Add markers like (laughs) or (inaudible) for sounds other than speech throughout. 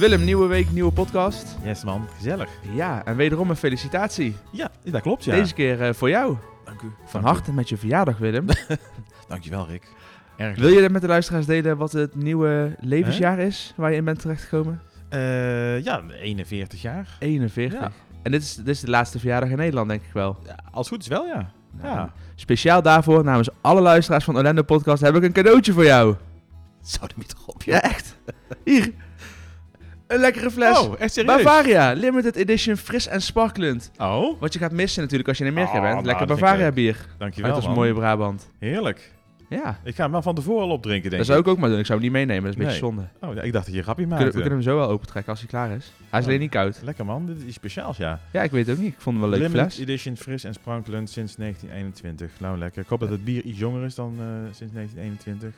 Willem, nieuwe week, nieuwe podcast. Yes man, gezellig. Ja, en wederom een felicitatie. Ja, dat klopt ja. Deze keer eh, voor jou. Dank u. Van Dank u. harte met je verjaardag, Willem. (laughs) Dankjewel Rick. Erg Wil je met de luisteraars delen wat het nieuwe levensjaar is waar je in bent terechtgekomen? Eh, ja, 41 jaar. 41. Ja. En dit is, dit is de laatste verjaardag in Nederland, denk ik wel. Ja, als het goed is wel ja. Nou, Ja. Speciaal daarvoor, namens alle luisteraars van Orlando Podcast, heb ik een cadeautje voor jou. Zou er niet op Ja, echt. Hier. Een lekkere fles. Oh, echt serieus? Bavaria, limited edition, fris en sparklend. Oh, Wat je gaat missen natuurlijk als je in Amerika Oh, bent. nou, Lekker dat ik Bavaria leuk. bier. dankjewel Uit ons mooie Brabant. Heerlijk. Ja, Ik ga hem wel van tevoren al opdrinken denk dat zou ik ook maar doen. Ik zou hem niet meenemen, dat is een beetje zonde. Oh, ja, ik dacht dat je een grapje maakte. kunnen, we kunnen hem zo wel opentrekken als hij klaar is. Hij is Oh. alleen niet koud. Lekker man, dit is iets speciaals ja. Ja, ik weet het ook niet. Ik vond hem wel een leuke Limited fles. edition fris en sprankelend sinds 1921. Nou lekker. Ik hoop dat het bier iets jonger is dan eh, sinds 1921.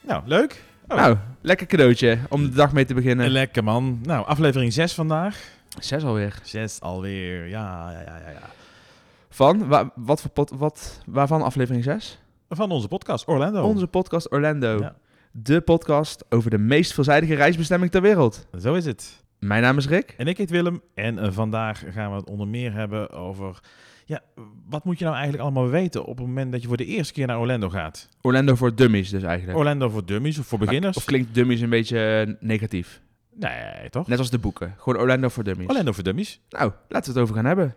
Nou, leuk. Oh. Nou, lekker cadeautje om de dag mee te beginnen. Lekker man. Nou, aflevering 6 vandaag. Zes alweer. 6 alweer. Ja, ja, ja, ja, ja. Van? Wa- wat voor pot, wat, waarvan aflevering 6? Van onze podcast Orlando. Onze podcast Orlando. Ja, De podcast over de meest veelzijdige reisbestemming ter wereld. zo is het. Mijn naam is Rick. En ik heet Willem. En eh, vandaag gaan we het onder meer hebben over... Ja, wat moet je nou eigenlijk allemaal weten op het moment dat je voor de eerste keer naar Orlando gaat? Orlando voor dummies dus eigenlijk. Orlando voor dummies of voor beginners? Of klinkt dummies een beetje eh, negatief? nee, toch? Net als de boeken. Gewoon Orlando voor dummies. Orlando voor dummies. Nou, laten we het over gaan hebben.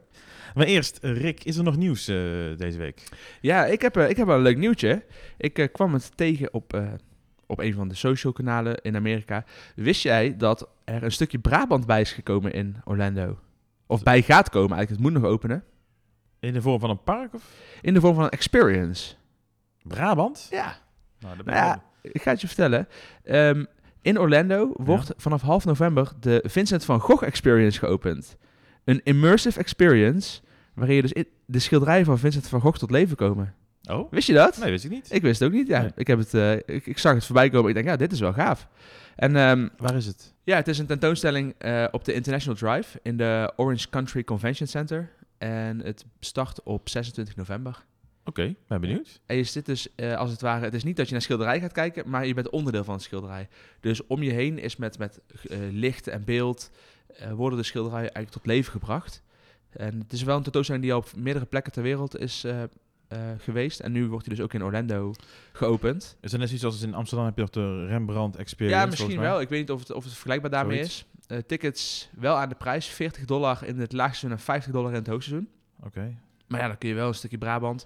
Maar eerst, eh, Rick, is er nog nieuws eh, deze week? Ja, ik heb, ik heb wel een leuk nieuwtje. Ik kwam het tegen op, op een van de social kanalen in Amerika. Wist jij dat er een stukje Brabant bij is gekomen in Orlando? Of bij gaat komen eigenlijk. Het moet nog openen. In de vorm van een park of In de vorm van een experience. Brabant? Ja. Nou, dat Nou ja, ik ga het je vertellen. Ehm, in Orlando wordt vanaf half november de Vincent van Gogh Experience geopend. Een immersive experience waarin je dus in- de schilderijen van Vincent van Gogh tot leven komen. Oh? Wist je dat? Nee, wist ik niet. Ik wist het ook niet. Ja, Nee. ik, heb het, eh, ik, ik zag het voorbij komen. Ik denk, ja, dit is wel gaaf. En ehm, Waar is het? ja, het is een tentoonstelling eh, op de International Drive in de Orange Country Convention Center. En het start op 26 november. Oké, ben benieuwd. En je zit dus, eh, als het ware, het is niet dat je naar schilderij gaat kijken, maar je bent onderdeel van het schilderij. Dus om je heen is met, met eh, licht en beeld, eh, worden de schilderijen eigenlijk tot leven gebracht. En het is wel een tentoonstelling die al op meerdere plekken ter wereld is eh, geweest. En nu wordt hij dus ook in Orlando geopend. Is het net zoiets als in Amsterdam heb je nog de Rembrandt Experience? Ja, misschien wel. Ik weet niet of het, of het vergelijkbaar daarmee Zoiets. is. Eh, tickets wel aan de prijs. 40 dollar in het laagste seizoen en 50 dollar in het hoogseizoen. Oké. Maar ja, dan kun je wel een stukje Brabant,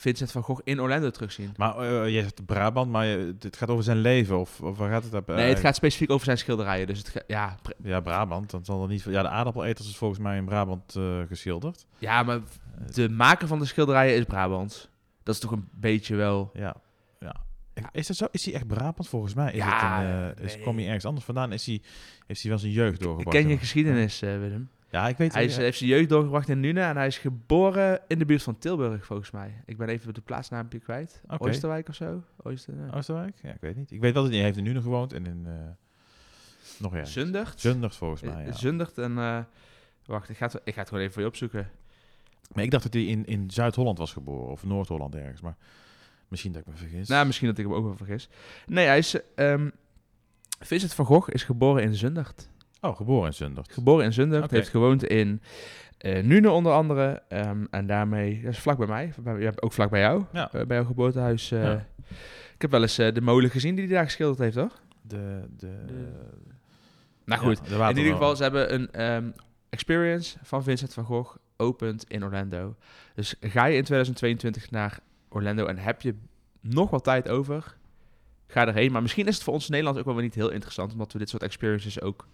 Vincent van Gogh in Orlando terugzien. Maar eh je zegt Brabant, maar je- het gaat over zijn leven of, of waar gaat het op? nee, het gaat specifiek over zijn schilderijen. Dus het ja, Ja, Brabant. Dan zal er niet. Ja, de aardappeleters is volgens mij in Brabant eh, geschilderd. ja, maar de maker van de schilderijen is Brabants. Dat is toch een beetje wel... Ja. ja. Is dat zo? Is hij echt Brabant volgens mij? Is Ja, het een, eh, is, nee. kwam hij ergens anders vandaan? Is hij, heeft hij wel zijn jeugd Ik doorgebracht? ken je dan? geschiedenis, eh, Willem. Ja, ik weet Hij is, ja. heeft zijn jeugd doorgebracht in Nune en hij is geboren in de buurt van Tilburg, volgens mij. Ik ben even de plaatsnaampje kwijt. Oké. Oosterwijk of zo? Ooster, Oh, Oosterwijk? Ja, ik weet niet. Ik weet wel dat hij heeft in Nune gewoond en in... eh nog ergens. Zundert? Zundert volgens mij, ja. Eh, Zundert en... eh, wacht, ik ga, het, ik ga het gewoon even voor je opzoeken. Maar ik dacht dat hij in, in Zuid-Holland was geboren. Of Noord-Holland ergens. Maar misschien dat ik me vergis. Nou, misschien dat ik hem ook wel vergis. Nee, hij is... ehm Vincent van Gogh is geboren in Zundert. Oh, geboren in Zundert. Geboren in Zundert, Oké. heeft gewoond in eh Nune onder andere. ehm, en daarmee, dat is vlak bij mij, bij, ook vlak bij jou, Ja. eh, bij jouw geboortehuis. eh. Ja. Ik heb wel eens de molen gezien die hij daar geschilderd heeft, hoor. De, de, Nou ja, goed, de in ieder geval, ze hebben een ehm, experience van Vincent van Gogh opend in Orlando. Dus ga je in 2022 naar Orlando en heb je nog wat tijd over, ga erheen. Maar misschien is het voor ons in Nederland ook wel weer niet heel interessant, omdat we dit soort experiences ook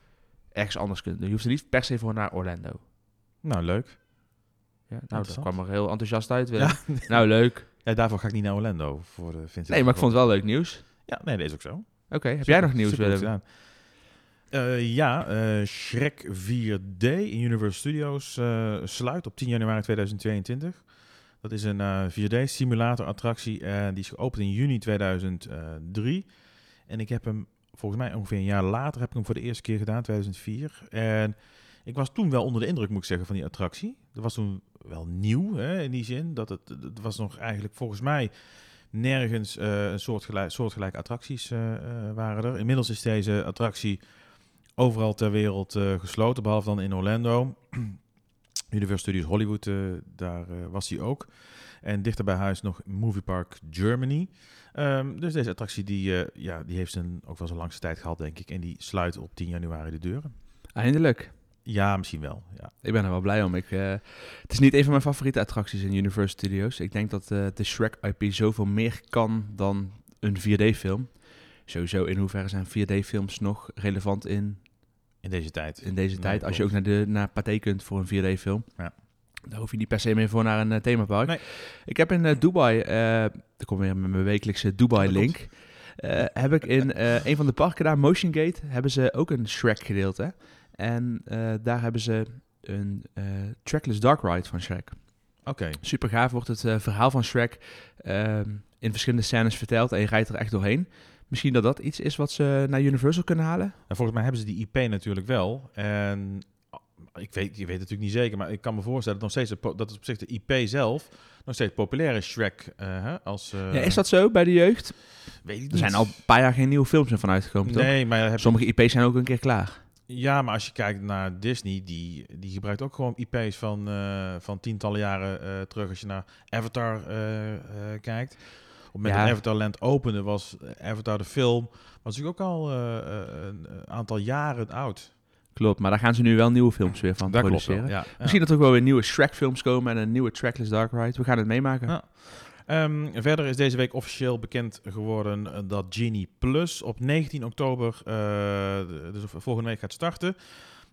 ergens anders kunnen doen. Je hoeft er niet per se voor naar Orlando. Nou, leuk. Ja, nou, dat kwam er heel enthousiast uit. Ja. Nou, leuk. ja, daarvoor ga ik niet naar Orlando. Voor de Vincent Nee, maar ik vond het wel leuk nieuws. Ja, nee, dat is ook zo. Oké, heb jij nog nieuws, Willem? gedaan. Eh, ja, eh Shrek 4D in Universal Studios eh, sluit op 10 januari 2022. Dat is een eh, 4D-simulator-attractie en die is geopend in juni 2003. En ik heb hem, volgens mij ongeveer een jaar later, heb ik hem voor de eerste keer gedaan, 2004. En ik was toen wel onder de indruk, moet ik zeggen, van die attractie. Dat was toen wel nieuw, hè, in die zin. Dat het, het was nog eigenlijk, volgens mij, nergens eh, een soortgelijk, soortgelijke attracties eh, eh, waren er. Inmiddels is deze attractie overal ter wereld gesloten, behalve dan in Orlando. (clears throat) Universal Studios Hollywood, daar was hij ook. En dichter bij huis nog Movie Park Germany. Ehm, dus deze attractie die, eh, ja, die heeft zijn, ook wel zijn langste tijd gehad, denk ik. En die sluit op 10 januari de deuren. Eindelijk. Ja, misschien wel. Ja. Ik ben er wel blij om. Ik, eh, het is niet een van mijn favoriete attracties in Universal Studios. Ik denk dat eh, de Shrek IP zoveel meer kan dan een 4D-film. Sowieso, in hoeverre zijn 4D-films nog relevant in, In deze tijd. in deze Nee, tijd? Als je ook naar, de, naar Pathé kunt voor een 4D-film. Ja. Daar hoef je niet per se meer voor naar een eh, themapark. Nee. Ik heb in eh, Dubai, eh ik kom weer met mijn wekelijkse Dubai-link. eh, heb ik in eh, een van de parken daar, Motion Gate, hebben ze ook een Shrek-gedeelte. En eh, daar hebben ze een eh, trackless dark ride van Shrek. Oké. Super gaaf wordt het eh, verhaal van Shrek ehm, in verschillende scènes verteld en je rijdt er echt doorheen. Misschien dat dat iets is wat ze naar Universal kunnen halen. En volgens mij hebben ze die IP natuurlijk wel. En ik weet, ik weet het natuurlijk niet zeker, maar ik kan me voorstellen dat, nog steeds dat het op zich de IP zelf nog steeds populair is, Shrek. eh, als, eh, ja, is dat zo bij de jeugd? Weet ik Er zijn al een paar jaar geen nieuwe films meer van uitgekomen, toch? Nee, maar, heb, Sommige IP's zijn ook een keer klaar. ja, maar als je kijkt naar Disney, die, die gebruikt ook gewoon IP's van, eh, van tientallen jaren terug. Als je naar Avatar kijkt. Op het moment Ja. Avatar Land opende, was Avatar de film was natuurlijk ook al een aantal jaren oud. Klopt, maar daar gaan ze nu wel nieuwe films weer van Dat klopt produceren. wel, ja. ja. Misschien dat er ook wel weer nieuwe Shrek-films komen en een nieuwe Trackless Dark Ride. We gaan het meemaken. Ja. Ehm, verder is deze week officieel bekend geworden eh, dat Genie Plus op 19 oktober, eh, dus volgende week gaat starten.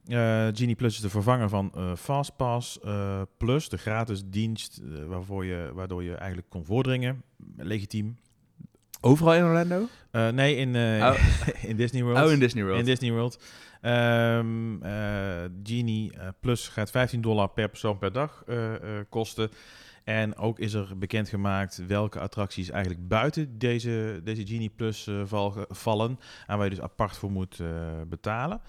Eh, Genie Plus is de vervanger van eh, Fastpass Plus, de gratis dienst waarvoor je, waardoor je eigenlijk kon voordringen. Legitiem. Overal in Orlando? Eh, nee, in, eh, Oh. (laughs) in Disney World. Oh, in Disney World. In Disney World. Eh, Genie Plus gaat 15 dollar per persoon per dag kosten. En ook is er bekendgemaakt welke attracties eigenlijk buiten deze, deze Genie Plus val- vallen. En waar je dus apart voor moet betalen.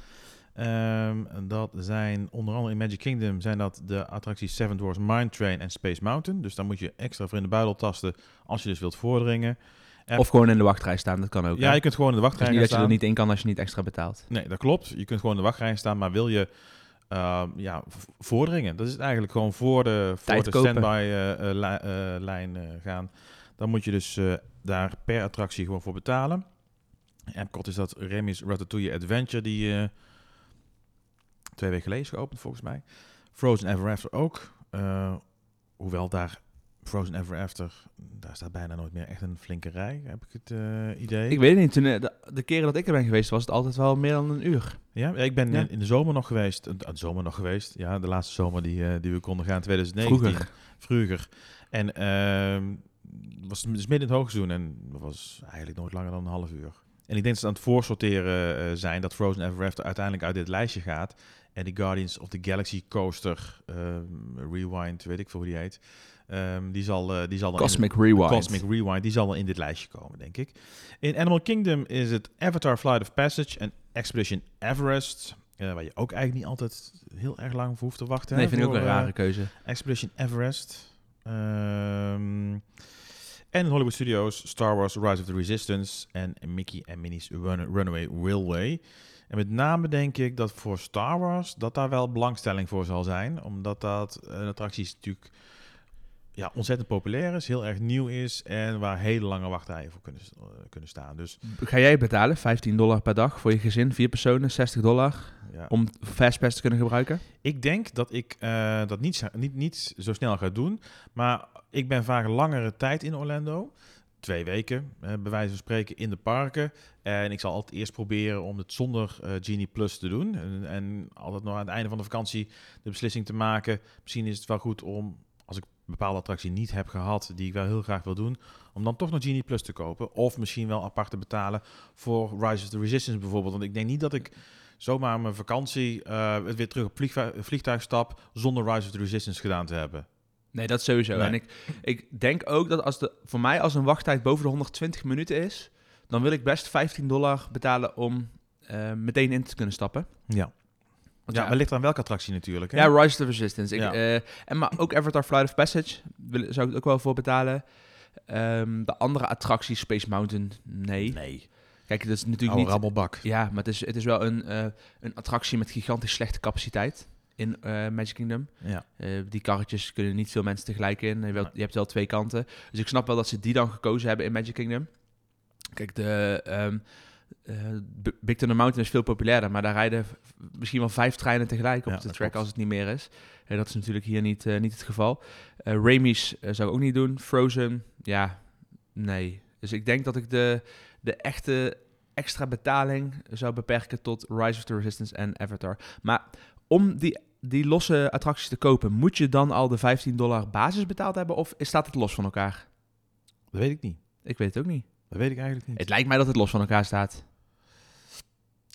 Ehm, dat zijn onder andere in Magic Kingdom zijn dat de attracties Seven Dwarfs Mine Train en Space Mountain. Dus dan moet je extra voor in de buidel tasten als je dus wilt voordringen. En- Of gewoon in de wachtrij staan, dat kan ook. Ja, hè? je kunt gewoon in de Het is wachtrij niet dat je er staan. niet in kan als je niet extra betaalt. Nee, dat klopt. Je kunt gewoon in de wachtrij staan, maar wil je ehm, ja, voordringen, dat is eigenlijk gewoon voor de, voor de standby-lijn eh, gaan. Dan moet je dus eh, daar per attractie gewoon voor betalen. Epcot is dat Remy's Ratatouille Adventure, die eh, twee weken geleden is geopend volgens mij. Frozen Ever After ook. Eh, hoewel daar Frozen Ever After, daar staat bijna nooit meer echt een flinke rij, heb ik het eh, idee. Ik weet het niet. Toen, eh, de, de keren dat ik er ben geweest, was het altijd wel meer dan een uur. Ja, ik ben Ja. in, in de zomer nog geweest. eh, De zomer nog geweest. Ja, de laatste zomer die, die we konden gaan, 2019. Vroeger. Vroeger. En ehm was dus midden in het hoogseizoen en dat was eigenlijk nooit langer dan een half uur. En ik denk dat ze aan het voorsorteren zijn dat Frozen Ever After uiteindelijk uit dit lijstje gaat. En die Guardians of the Galaxy Coaster, ehm, Rewind, weet ik veel hoe die heet. Ehm, die zal, eh, die zal in- Cosmic Rewind. Cosmic Rewind, die zal wel in dit lijstje komen, denk ik. In Animal Kingdom is het Avatar Flight of Passage en Expedition Everest. eh, waar je ook eigenlijk niet altijd heel erg lang voor hoeft te wachten. Nee, hè, vind ik ook een eh, rare keuze. Expedition Everest. Ehm, en in Hollywood Studios Star Wars Rise of the Resistance en Mickey en Minnie's Run- Runaway Railway. En met name denk ik dat voor Star Wars dat daar wel belangstelling voor zal zijn. Omdat dat een attractie is natuurlijk ja, ontzettend populair is, heel erg nieuw is en waar hele lange wachtrijen voor kunnen, eh, kunnen staan. Dus Ga jij betalen? 15 dollar per dag voor je gezin, vier personen, 60 dollar ja. om Fastpass te kunnen gebruiken? Ik denk dat ik eh, dat niet, zo- niet, niet zo snel ga doen. Maar ik ben vaak langere tijd in Orlando. Twee weken, eh, bij wijze van spreken, in de parken. En ik zal altijd eerst proberen om het zonder Genie Plus te doen. En, en altijd nog aan het einde van de vakantie de beslissing te maken. Misschien is het wel goed om, bepaalde attractie niet heb gehad, die ik wel heel graag wil doen, om dan toch nog Genie Plus te kopen. Of misschien wel apart te betalen voor Rise of the Resistance bijvoorbeeld. Want ik denk niet dat ik zomaar mijn vakantie eh, weer terug op vliegtuig, vliegtuig stap zonder Rise of the Resistance gedaan te hebben. Nee, dat sowieso. Nee. En ik, ik denk ook dat als de, voor mij als een wachttijd boven de 120 minuten is, dan wil ik best 15 dollar betalen om eh, meteen in te kunnen stappen. Ja. Want ja, maar ligt aan welke attractie natuurlijk. Hè? Ja, Rise of the Resistance. Ik, Ja. eh, en maar ook Avatar Flight of Passage wil, zou ik ook wel voor betalen. Ehm, de andere attracties, Space Mountain, nee. nee. Kijk, dat is natuurlijk Oude niet... rabbelbak. Ja, maar het is, het is wel een, eh, een attractie met gigantisch slechte capaciteit in eh, Magic Kingdom. Ja. Die karretjes kunnen niet veel mensen tegelijk in. Je, wilt- je hebt wel twee kanten. Dus ik snap wel dat ze die dan gekozen hebben in Magic Kingdom. Kijk, de ehm, eh, Big Thunder Mountain is veel populairder, maar daar rijden misschien wel vijf treinen tegelijk op Ja, de track klopt. als het niet meer is. En dat is natuurlijk hier niet, eh, niet het geval. Eh Raimi's eh, zou ik ook niet doen. Frozen, ja, nee. Dus ik denk dat ik de, de echte extra betaling zou beperken tot Rise of the Resistance en Avatar. Maar om die, die losse attracties te kopen, moet je dan al de 15 dollar basis betaald hebben of staat het los van elkaar? Dat weet ik niet. Ik weet het ook niet. Dat weet ik eigenlijk niet. Het lijkt mij dat het los van elkaar staat.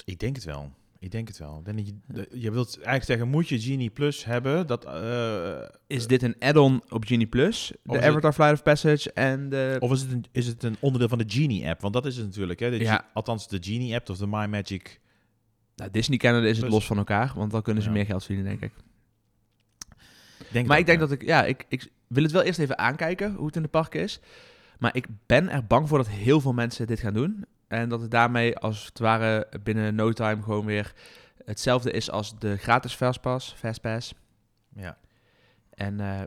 Ik denk het wel. Ik denk het wel. Denk je, je wilt eigenlijk zeggen, moet je Genie Plus hebben? Dat, eh, Is dit een add-on op Genie Plus? De het- Avatar Flight of Passage en de... of is het, een, is het een onderdeel van de Genie-app? Want dat is het natuurlijk. Hè? De Ja. Ge- althans, de Genie-app of de My Magic. Nou, Disney Canada is het los van elkaar, want dan kunnen ze Ja. meer geld verdienen, denk ik. Denk maar ik denk dat ik, ja, ik, ik wil het wel eerst even aankijken hoe het in de parken is. Maar ik ben er bang voor dat heel veel mensen dit gaan doen. En dat het daarmee als het ware binnen no time gewoon weer hetzelfde is als de gratis Fastpass. Fastpass. Ja. En eh,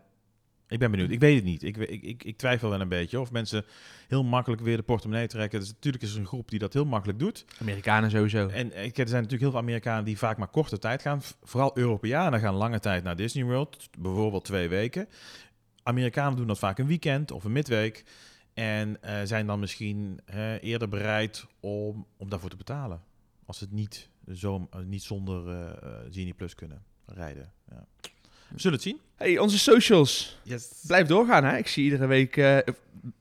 Ik ben benieuwd. Ik weet het niet. Ik, ik, ik, ik twijfel wel een beetje of mensen heel makkelijk weer de portemonnee trekken. Dus natuurlijk is er een groep die dat heel makkelijk doet. Amerikanen sowieso. En ik, er zijn natuurlijk heel veel Amerikanen die vaak maar korte tijd gaan. Vooral Europeanen gaan lange tijd naar Disney World. Bijvoorbeeld twee weken. Amerikanen doen dat vaak een weekend of een midweek. En eh, zijn dan misschien eerder bereid om, om daarvoor te betalen. Als ze het niet, zo, eh, niet zonder eh, Genie Plus kunnen rijden. Ja. We zullen het zien. Hey, onze socials. Yes. Blijf doorgaan, hè. Ik zie iedere week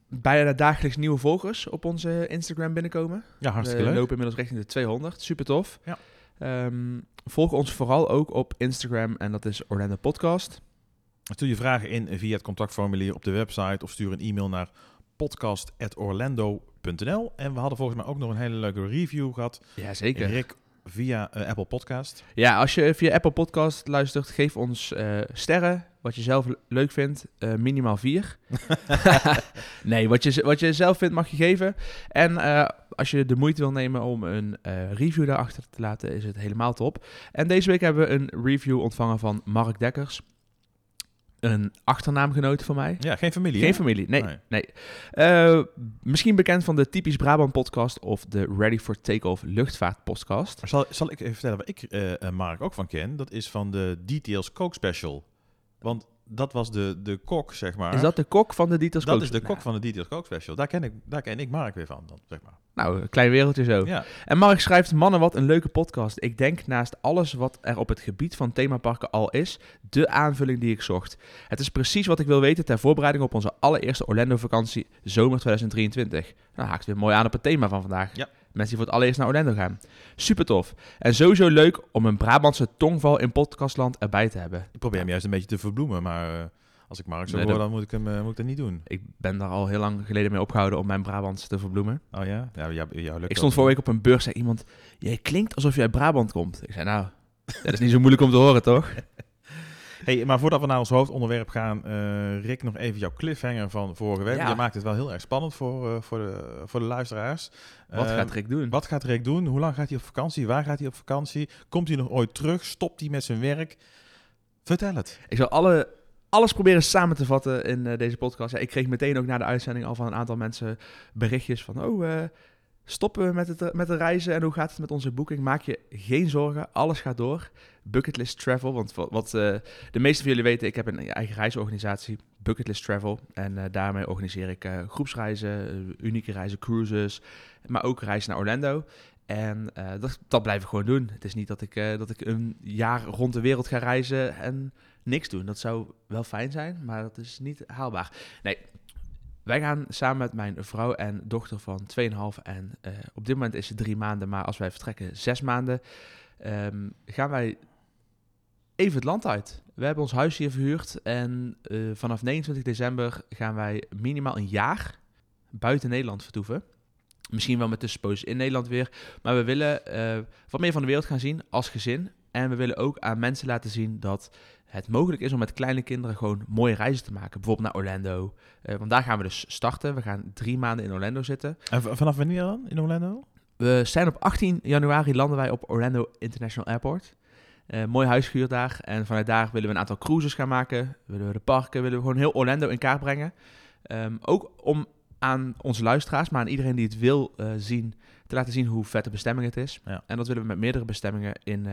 bijna dagelijks nieuwe volgers op onze Instagram binnenkomen. Ja, hartstikke We leuk. lopen inmiddels richting de 200. Super tof. Ja. Ehm, volg ons vooral ook op Instagram en dat is Orlando Podcast. Stuur je vragen in via het contactformulier op de website of stuur een e-mail naar podcast.orlando.nl. En we hadden volgens mij ook nog een hele leuke review gehad. Ja, zeker. Rick via eh, Apple Podcast. Ja, als je via Apple Podcast luistert, geef ons eh, sterren. Wat je zelf le- leuk vindt. eh, minimaal vier. (laughs) (laughs) nee, wat je, wat je zelf vindt mag je geven. En als je de moeite wil nemen om een review daarachter te laten, is het helemaal top. En deze week hebben we een review ontvangen van Mark Dekkers. Een achternaamgenoot van mij. Ja, geen familie. Geen hè? familie, nee. Nee. nee. Eh, misschien bekend van de Typisch Brabant podcast of de Ready for Takeoff luchtvaart podcast. Zal, zal ik even vertellen waar ik eh, eh, Mark ook van ken? Dat is van de Details Coke Special. Want dat was de, de kok, zeg maar. Is dat de kok van de Details dat Coke? is de kok van de Details Coke Special. Daar ken ik, daar ken ik Mark weer van, dan, zeg maar. Nou, een klein wereldje zo. Ja. En Mark schrijft, mannen, wat een leuke podcast. Ik denk naast alles wat er op het gebied van themaparken al is, de aanvulling die ik zocht. Het is precies wat ik wil weten ter voorbereiding op onze allereerste Orlando-vakantie zomer 2023. Nou, haakt weer mooi aan op het thema van vandaag. Ja. Mensen die voor het allereerst naar Orlando gaan. Super tof. En sowieso leuk om een Brabantse tongval in podcastland erbij te hebben. Ik probeer hem juist een beetje te verbloemen, maar eh, als ik Mark zo Nee, hoor, dat- dan moet ik, hem, eh, moet ik dat niet doen. Ik ben daar al heel lang geleden mee opgehouden om mijn Brabants te verbloemen. Oh ja? Ja, lukt Ik stond vorige week op een beurs, zei iemand, jij klinkt alsof je uit Brabant komt. Ik zei, nou, (laughs) dat is niet zo moeilijk om te horen, toch? (laughs) Hey, maar voordat we naar ons hoofdonderwerp gaan, eh, Rick, nog even jouw cliffhanger van vorige week. Ja. Je maakt het wel heel erg spannend voor, eh, voor, de, voor de luisteraars. Wat Eh, gaat Rick doen? Wat gaat Rick doen? Hoe lang gaat hij op vakantie? Waar gaat hij op vakantie? Komt hij nog ooit terug? Stopt hij met zijn werk? Vertel het. Ik zal alle, alles proberen samen te vatten in deze podcast. Ja, ik kreeg meteen ook na de uitzending al van een aantal mensen berichtjes van... Oh, stoppen we met het, met de reizen en hoe gaat het met onze boeking? Maak je geen zorgen, alles gaat door. Bucketlist Travel, want wat, eh, de meeste van jullie weten... ik heb een eigen reisorganisatie, Bucketlist Travel. En eh, daarmee organiseer ik eh, groepsreizen, eh, unieke reizen, cruises... maar ook reizen naar Orlando... En eh, dat, dat blijf ik gewoon doen. Het is niet dat ik, eh, dat ik een jaar rond de wereld ga reizen en niks doen. Dat zou wel fijn zijn, maar dat is niet haalbaar. Nee, wij gaan samen met mijn vrouw en dochter van 2,5 en eh, op dit moment is het drie maanden, maar als wij vertrekken zes maanden, ehm, gaan wij even het land uit. We hebben ons huis hier verhuurd en eh, vanaf 29 december gaan wij minimaal een jaar buiten Nederland vertoeven. Misschien wel met tussenposes in Nederland weer. Maar we willen eh, wat meer van de wereld gaan zien als gezin. En we willen ook aan mensen laten zien dat het mogelijk is om met kleine kinderen gewoon mooie reizen te maken. Bijvoorbeeld naar Orlando. Eh, want daar gaan we dus starten. We gaan drie maanden in Orlando zitten. En vanaf wanneer dan in Orlando? We zijn op 18 januari landen wij op Orlando International Airport. Eh, mooi huis gehuurd daar. En vanuit daar willen we een aantal cruises gaan maken. Willen we de parken, willen we gewoon heel Orlando in kaart brengen. Ehm, ook om aan onze luisteraars, maar aan iedereen die het wil eh, zien, te laten zien hoe vet de bestemming het is. Ja. En dat willen we met meerdere bestemmingen in,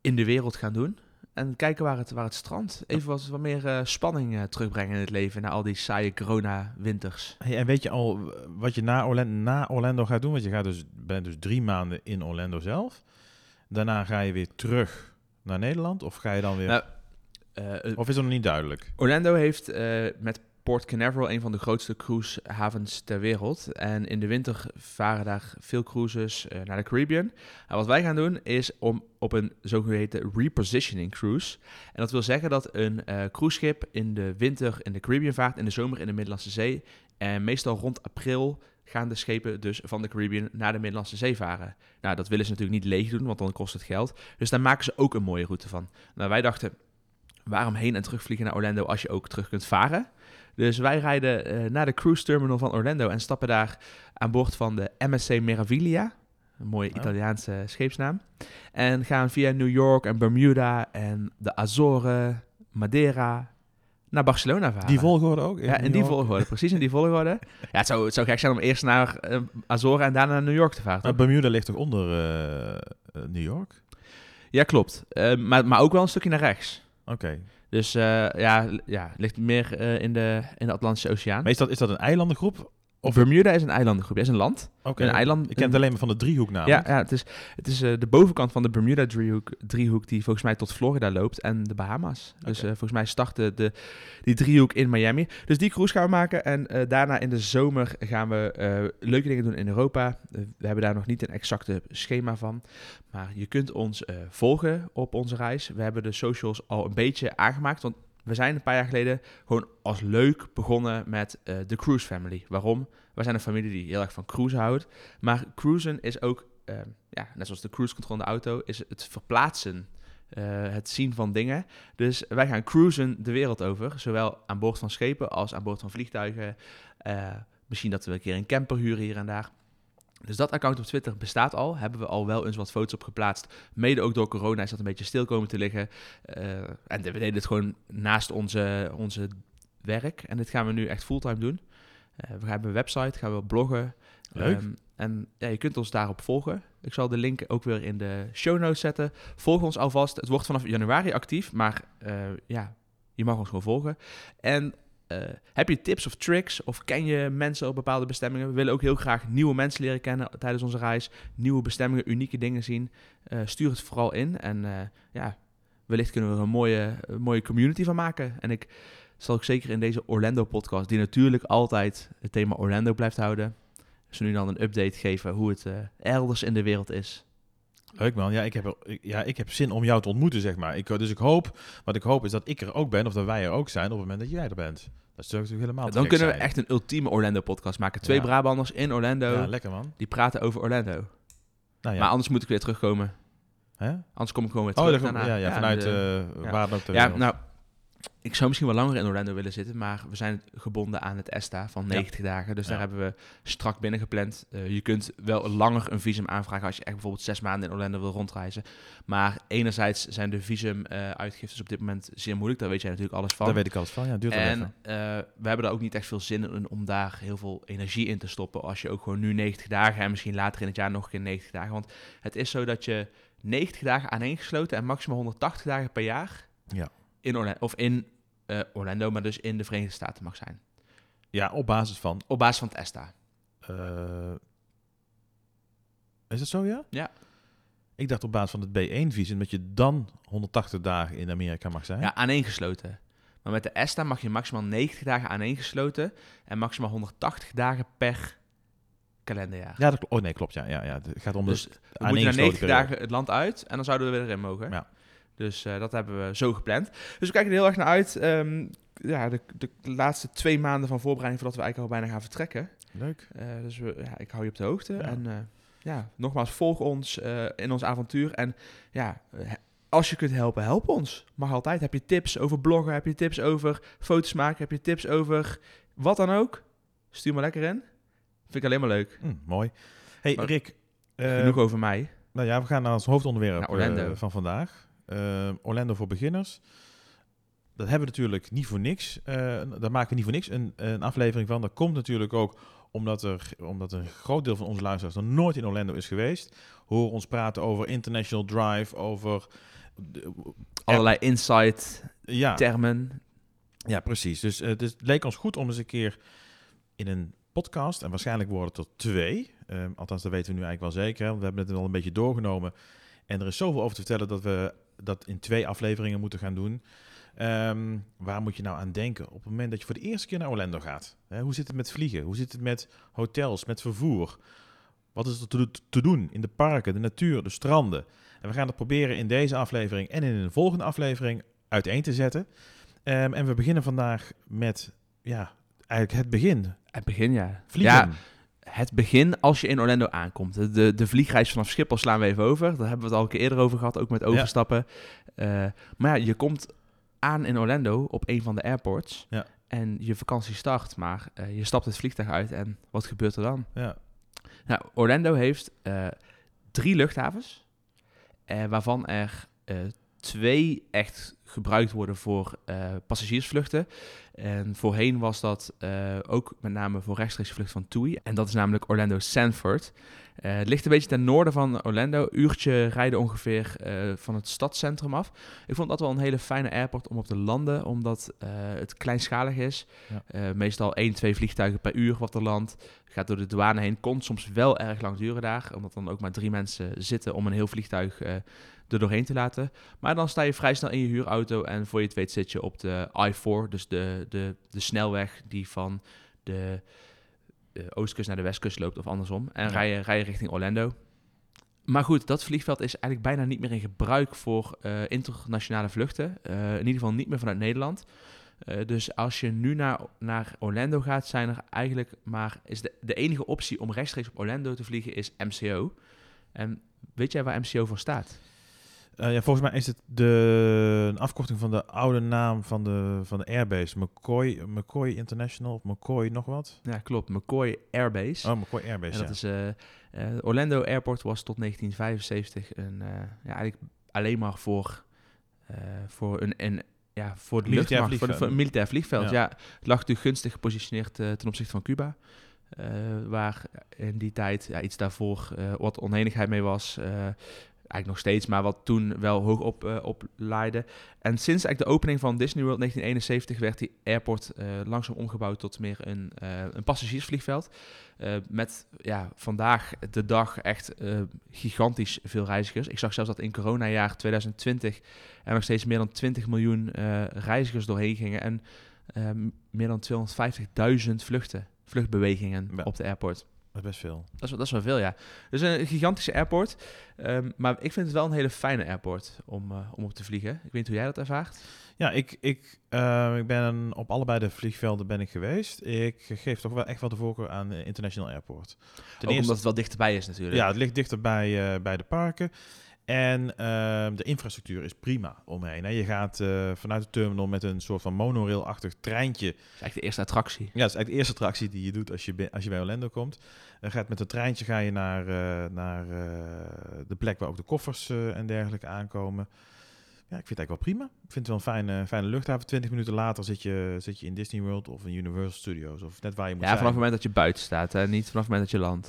in de wereld gaan doen. En kijken waar het, waar het strandt. Even wat, wat meer eh, spanning eh, terugbrengen in het leven na al die saaie corona-winters. Hey, en weet je al wat je na Orlando, na Orlando gaat doen? Want je gaat dus, bent dus drie maanden in Orlando zelf. Daarna ga je weer terug naar Nederland? Of ga je dan weer... Nou, Eh, of is dat nog niet duidelijk? Orlando heeft met Port Canaveral een van de grootste cruisehavens ter wereld. En in de winter varen daar veel cruises eh, naar de Caribbean. En wat wij gaan doen is om op een zogeheten repositioning cruise. En dat wil zeggen dat een eh cruiseschip in de winter in de Caribbean vaart, in de zomer in de Middellandse Zee. En meestal rond april gaan de schepen dus van de Caribbean naar de Middellandse Zee varen. Nou, dat willen ze natuurlijk niet leeg doen, want dan kost het geld. Dus daar maken ze ook een mooie route van. Nou, wij dachten, waarom heen en terug vliegen naar Orlando als je ook terug kunt varen? Dus wij rijden eh, naar de cruise terminal van Orlando en stappen daar aan boord van de MSC Meraviglia. Een mooie Oh. Italiaanse scheepsnaam. En gaan via New York en Bermuda en de Azoren, Madeira naar Barcelona varen. Die volgorde ook? Ja, in New die York? volgorde. Precies in die volgorde. (laughs) Ja, het zou, het zou gek zijn om eerst naar eh, Azoren en daarna naar New York te varen. Maar? Bermuda ligt toch onder eh, New York? Ja, klopt. Maar, maar ook wel een stukje naar rechts. Oké. Dus eh, ja, ja, ligt meer eh, in, de, in de Atlantische Oceaan. Is dat, is dat een eilandengroep? Of Bermuda is een eilandengroep. Dat is een land. Oké. Een eiland. Ik ken het alleen maar van de driehoek namelijk. Ja, ja, het is, het is eh, de bovenkant van de Bermuda driehoek, driehoek die volgens mij tot Florida loopt en de Bahama's. Dus eh, volgens mij startte de, die driehoek in Miami. Dus die cruise gaan we maken en eh, daarna in de zomer gaan we leuke dingen doen in Europa. We hebben daar nog niet een exacte schema van, maar je kunt ons volgen op onze reis. We hebben de socials al een beetje aangemaakt, want we zijn een paar jaar geleden gewoon als leuk begonnen met eh, de Cruise Family. Waarom? Wij zijn een familie die heel erg van cruisen houdt. Maar cruisen is ook, eh, ja, net zoals de cruise control de auto, is het verplaatsen. eh, het zien van dingen. Dus wij gaan cruisen de wereld over. Zowel aan boord van schepen als aan boord van vliegtuigen. Eh, misschien dat we een keer een camper huren hier en daar. Dus dat account op Twitter bestaat al. Hebben we al wel eens wat foto's op geplaatst. Mede ook door corona is dat een beetje stil komen te liggen. Eh, en we deden het gewoon naast onze, onze werk. En dit gaan we nu echt fulltime doen. Eh, we hebben een website, gaan we bloggen. Leuk. Ehm, en ja, je kunt ons daarop volgen. Ik zal de link ook weer in de show notes zetten. Volg ons alvast. Het wordt vanaf januari actief, maar eh, ja, je mag ons gewoon volgen. En eh, heb je tips of tricks of ken je mensen op bepaalde bestemmingen? We willen ook heel graag nieuwe mensen leren kennen tijdens onze reis. Nieuwe bestemmingen, unieke dingen zien. Eh, stuur het vooral in. En eh, ja, wellicht kunnen we er een mooie, een mooie community van maken. En ik zal ook zeker in deze Orlando-podcast, die natuurlijk altijd het thema Orlando blijft houden, zo nu dan een update geven hoe het elders in de wereld is. Leuk man. Ja ik, heb, ja, ik heb zin om jou te ontmoeten, zeg maar. Ik, dus ik hoop, wat ik hoop is dat ik er ook ben, of dat wij er ook zijn op het moment dat jij er bent. Dat zou natuurlijk helemaal te dan kunnen we echt een ultieme Orlando-podcast maken. Twee Ja. Brabanders in Orlando, Ja, lekker man. die praten over Orlando. Nou ja. Maar anders moet ik weer terugkomen. Hè? Anders kom ik gewoon weer Oh, terug. daarna. ja, ja, vanuit eh ja. waar dan ook ter ja, nou, ik zou misschien wel langer in Orlando willen zitten, maar we zijn gebonden aan het ESTA van Ja. 90 dagen. Dus daar Ja. hebben we strak binnengepland. Eh je kunt wel langer een visum aanvragen als je echt bijvoorbeeld zes maanden in Orlando wil rondreizen. Maar enerzijds zijn de visumuitgiftes op dit moment zeer moeilijk. Daar weet jij natuurlijk alles van. Daar weet ik alles van. Ja, duurt En eh, we hebben daar ook niet echt veel zin in om daar heel veel energie in te stoppen. Als je ook gewoon nu 90 dagen en misschien later in het jaar nog een keer 90 dagen. Want het is zo dat je 90 dagen aaneengesloten en maximaal 180 dagen per jaar Ja. In Orlando, of in eh, Orlando, maar dus in de Verenigde Staten mag zijn. Ja, op basis van... Op basis van het ESTA. eh, is dat zo, ja? Ja. Ik dacht op basis van het B1-visum dat je dan 180 dagen in Amerika mag zijn. Ja, aaneengesloten. Maar met de ESTA mag je maximaal 90 dagen aaneengesloten en maximaal 180 dagen per kalenderjaar. Ja, dat klopt. Oh nee, klopt. Ja, ja, ja. Het gaat om Dus de we moeten na aaneengesloten 90 periode. dagen het land uit en dan zouden we er weer in mogen. Ja. Dus eh, dat hebben we zo gepland. Dus we kijken er heel erg naar uit. Ehm, ja, de, de laatste twee maanden van voorbereiding voordat we eigenlijk al bijna gaan vertrekken. Leuk. Eh, dus we, ja, ik hou je op de hoogte. Ja. En eh, ja, nogmaals, volg ons in ons avontuur. En ja, als je kunt helpen, help ons. Mag altijd. Heb je tips over bloggen? Heb je tips over foto's maken? Heb je tips over wat dan ook? Stuur maar lekker in. Vind ik alleen maar leuk. Hm, mooi. Hey Maar- Rick, Genoeg over mij. nou ja, we gaan naar ons hoofdonderwerp van vandaag. Eh, Orlando voor beginners. Dat hebben we natuurlijk niet voor niks. eh, daar maken we niet voor niks een, een aflevering van. Dat komt natuurlijk ook omdat, er, omdat een groot deel van onze luisteraars nog nooit in Orlando is geweest. Hoor ons praten over International Drive, over... de- Allerlei insight, ja, termen. Ja, precies. Dus eh, het is- het leek ons goed om eens een keer in een podcast, en waarschijnlijk worden het er twee, eh, althans dat weten we nu eigenlijk wel zeker, hè, want we hebben het al een beetje doorgenomen. En er is zoveel over te vertellen dat we dat in twee afleveringen moeten gaan doen. Ehm, waar moet je nou aan denken op het moment dat je voor de eerste keer naar Orlando gaat? Hè, hoe zit het met vliegen? Hoe zit het met hotels, met vervoer? Wat is er te, do- te doen in de parken, de natuur, de stranden? En we gaan het proberen in deze aflevering en in een volgende aflevering uiteen te zetten. Ehm, en we beginnen vandaag met ja, eigenlijk het begin. Het begin, ja. Vliegen. Ja, het begin als je in Orlando aankomt. De- De, vliegreis vanaf Schiphol slaan we even over. Daar hebben we het al een keer eerder over gehad, ook met overstappen. Eh, maar ja, je komt aan in Orlando op een van de airports. Ja. En je vakantie start, maar eh, je stapt het vliegtuig uit en wat gebeurt er dan? Ja. Nou, Orlando heeft eh, drie luchthavens, waarvan er twee echt gebruikt worden voor eh, passagiersvluchten. En voorheen was dat eh, ook met name voor rechtstreekse vlucht van TUI. En dat is namelijk Orlando Sanford. Eh, het ligt een beetje ten noorden van Orlando. Uurtje rijden ongeveer van het stadscentrum af. Ik vond dat wel een hele fijne airport om op te landen, omdat het kleinschalig is. Ja. Meestal één, twee vliegtuigen per uur wat er landt. Gaat door de douane heen. Kon soms wel erg lang duren daar, omdat dan ook maar drie mensen zitten om een heel vliegtuig er doorheen te laten. Maar dan sta je vrij snel in je huurauto en voor je het weet zit je op de I-4, dus de, de, de snelweg die van de, de oostkust naar de westkust loopt of andersom. En Ja. rij, je, rij je richting Orlando. Maar goed, dat vliegveld is eigenlijk bijna niet meer in gebruik voor eh, internationale vluchten. Eh, in ieder geval niet meer vanuit Nederland. Eh, dus als je nu naar, naar Orlando gaat, zijn er eigenlijk maar... Is de, de enige optie om rechtstreeks op Orlando te vliegen is MCO. En weet jij waar MCO voor staat? Eh, ja, volgens mij is het de, een afkorting van de oude naam van de, van de airbase. McCoy, McCoy International of McCoy nog wat? Ja, klopt. McCoy Airbase. Oh, McCoy Airbase, En dat ja. is, eh, eh, Orlando Airport was tot 1975 een, ja, eigenlijk alleen maar voor, voor een, een ja, voor de Militair luchtmacht, voor, een militair vliegveld. Ja. Ja. het lag natuurlijk gunstig gepositioneerd ten opzichte van Cuba. waar in die tijd, ja, iets daarvoor, wat onenigheid mee was. Eigenlijk nog steeds, maar wat toen wel hoog op, eh op laaide. En sinds eigenlijk de opening van Disney World 1971 werd die airport eh, langzaam omgebouwd tot meer een, eh, een passagiersvliegveld. Eh, met ja, vandaag de dag echt eh, gigantisch veel reizigers. Ik zag zelfs dat in coronajaar 2020 er nog steeds meer dan 20 miljoen eh, reizigers doorheen gingen. En eh, meer dan 250.000 vluchten, vluchtbewegingen Ja. op de airport. Dat is best veel. Dat is, dat is wel veel, ja. Dus een gigantische airport. Ehm, maar ik vind het wel een hele fijne airport om, eh, om op te vliegen. Ik weet niet hoe jij dat ervaart. Ja, ik, ik, eh, ik ben op allebei de vliegvelden ben ik geweest. Ik geef toch wel echt wel de voorkeur aan eh, International Airport. Ten Ook omdat het wel dichterbij is natuurlijk. Ja, het ligt dichter bij, eh, bij de parken. En ehm, de infrastructuur is prima omheen. Hè. Je gaat eh, vanuit de terminal met een soort van monorail-achtig treintje. Dat is eigenlijk de eerste attractie. Ja, dat is eigenlijk de eerste attractie die je doet als je, bij- als je bij Orlando komt. Dan gaat met een treintje ga je naar, eh, naar eh, de plek waar ook de koffers en dergelijke aankomen. Ja, ik vind het eigenlijk wel prima. Ik vind het wel een fijne, fijne luchthaven. Twintig minuten later zit je, zit je in Disney World of in Universal Studios. Of net waar je moet Ja, zijn. vanaf het moment dat je buiten staat. Hè? Niet vanaf het moment dat je landt.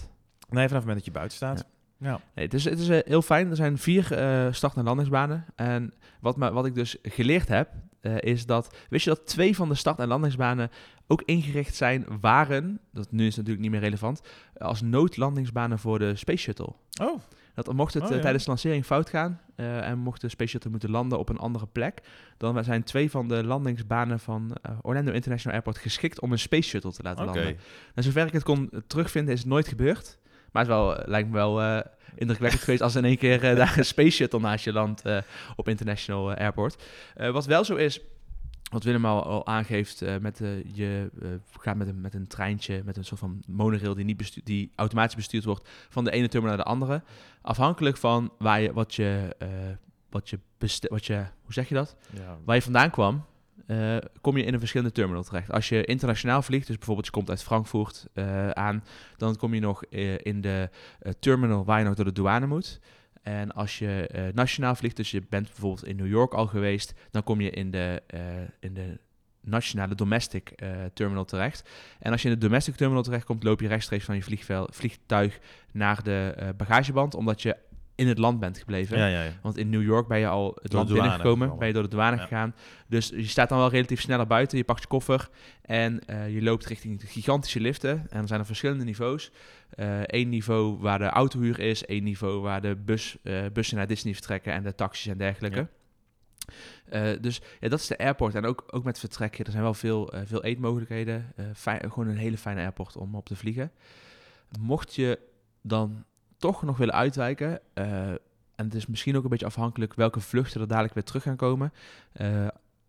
Nee, vanaf het moment dat je buiten staat. Ja. Nee, het is, het is eh, heel fijn. Er zijn vier eh, start- en landingsbanen. En wat, me, wat ik dus geleerd heb, eh, is dat... Wist je dat twee van de start- en landingsbanen ook ingericht zijn, waren... Dat nu is natuurlijk niet meer relevant... als noodlandingsbanen voor de Space Shuttle. Oh, Dat mocht het Oh, ja. tijdens de lancering fout gaan en mocht de Space Shuttle moeten landen op een andere plek, dan zijn twee van de landingsbanen van Orlando International Airport geschikt om een Space Shuttle te laten landen. En zover ik het kon terugvinden, is het nooit gebeurd. Maar het wel, eh, lijkt me wel eh, indrukwekkend geweest als in één keer eh, daar een Space Shuttle naast je landt op International Airport. Wat wel zo is, wat Willem al, al aangeeft, met, je gaat met een, met een treintje, met een soort van monorail die, niet bestu- die automatisch bestuurd wordt van de ene terminal naar de andere. Afhankelijk van waar je, wat je, wat je, wat je, hoe zeg je dat? Ja. Waar je vandaan kwam, eh, kom je in een verschillende terminal terecht. Als je internationaal vliegt, dus bijvoorbeeld je komt uit Frankfurt eh, aan, dan kom je nog eh, in de terminal waar je nog door de douane moet. En als je nationaal vliegt, dus je bent bijvoorbeeld in New York al geweest, dan kom je in de, in de nationale domestic terminal terecht. En als je in de domestic terminal terecht komt, loop je rechtstreeks van je vliegtuig naar de bagageband, omdat je in het land bent gebleven. Ja, ja, ja. Want in New York ben je al het land binnengekomen, gekomen. ben je door de douane gegaan. Dus je staat dan wel relatief sneller buiten, je pakt je koffer en eh, je loopt richting de gigantische liften. En er zijn er verschillende niveaus. Eén niveau waar de autohuur is, één niveau waar de bus, eh, bussen naar Disney vertrekken en de taxis en dergelijke. Eh, dus ja, dat is de airport. En ook, ook met vertrekken, er zijn wel veel, eh, veel eetmogelijkheden. Eh, fijn- gewoon een hele fijne airport om op te vliegen. Mocht je dan toch nog willen uitwijken, eh, en het is misschien ook een beetje afhankelijk welke vluchten er dadelijk weer terug gaan komen. eh,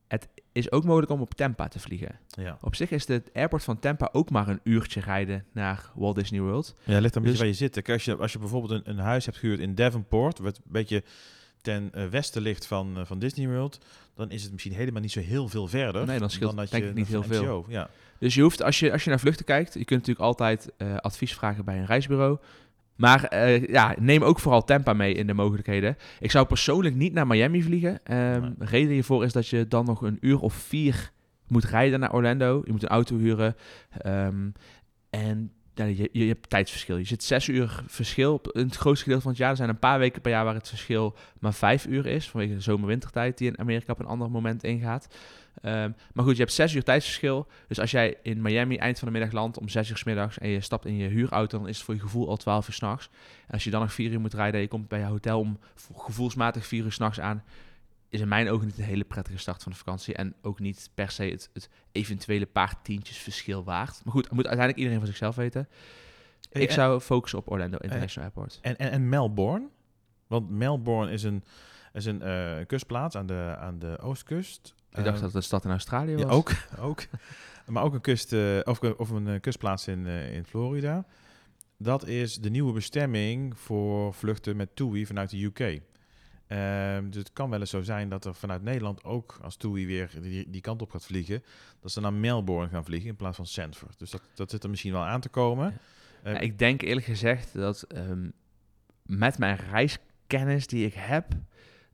het is ook mogelijk om op Tampa te vliegen. Ja. Op zich is de airport van Tampa ook maar een uurtje rijden naar Walt Disney World. Ja, ligt een beetje Dus- waar je zit. Kijk, Als je, als je bijvoorbeeld een, een huis hebt gehuurd in Devonport, wat een beetje ten eh, westen ligt van, van Disney World, dan is het misschien helemaal niet zo heel veel verder. Nee, dan scheelt dat denk je ik niet heel veel. Ja. Dus je hoeft, als je, als je naar vluchten kijkt, je kunt natuurlijk altijd advies vragen bij een reisbureau. Maar eh, ja, neem ook vooral Tampa mee in de mogelijkheden. Ik zou persoonlijk niet naar Miami vliegen. Nee. Reden hiervoor is dat je dan nog een uur of vier moet rijden naar Orlando. Je moet een auto huren. Ehm, en ja, je, je hebt tijdsverschil. Je zit zes uur verschil in het grootste gedeelte van het jaar. Er zijn een paar weken per jaar waar het verschil maar vijf uur is. Vanwege de zomer-wintertijd die in Amerika op een ander moment ingaat. Ehm, maar goed, je hebt zes uur tijdsverschil. Dus als jij in Miami eind van de middag landt om zes uur 's middags en je stapt in je huurauto, dan is het voor je gevoel al twaalf uur s'nachts. En als je dan nog vier uur moet rijden en je komt bij je hotel om vo- gevoelsmatig vier uur s'nachts aan, is in mijn ogen niet een hele prettige start van de vakantie. En ook niet per se het, het eventuele paar tientjes verschil waard. Maar goed, dat moet uiteindelijk iedereen voor zichzelf weten. Ik en- zou focussen op Orlando International Airport. En, en, en Melbourne? Want Melbourne is een, is een eh, kustplaats aan de, aan de oostkust. Ik dacht Ehm, dat het een stad in Australië was. Ja, ook, (laughs) ook. Maar ook een, kust, eh, of, of een eh, kustplaats in, eh, in Florida. Dat is de nieuwe bestemming voor vluchten met TUI vanuit de UK. Ehm, dus het kan wel eens zo zijn dat er vanuit Nederland ook, als TUI weer die, die kant op gaat vliegen, dat ze naar Melbourne gaan vliegen in plaats van Sanford. Dus dat, dat zit er misschien wel aan te komen. Ja, ik denk eerlijk gezegd dat ehm, met mijn reiskennis die ik heb,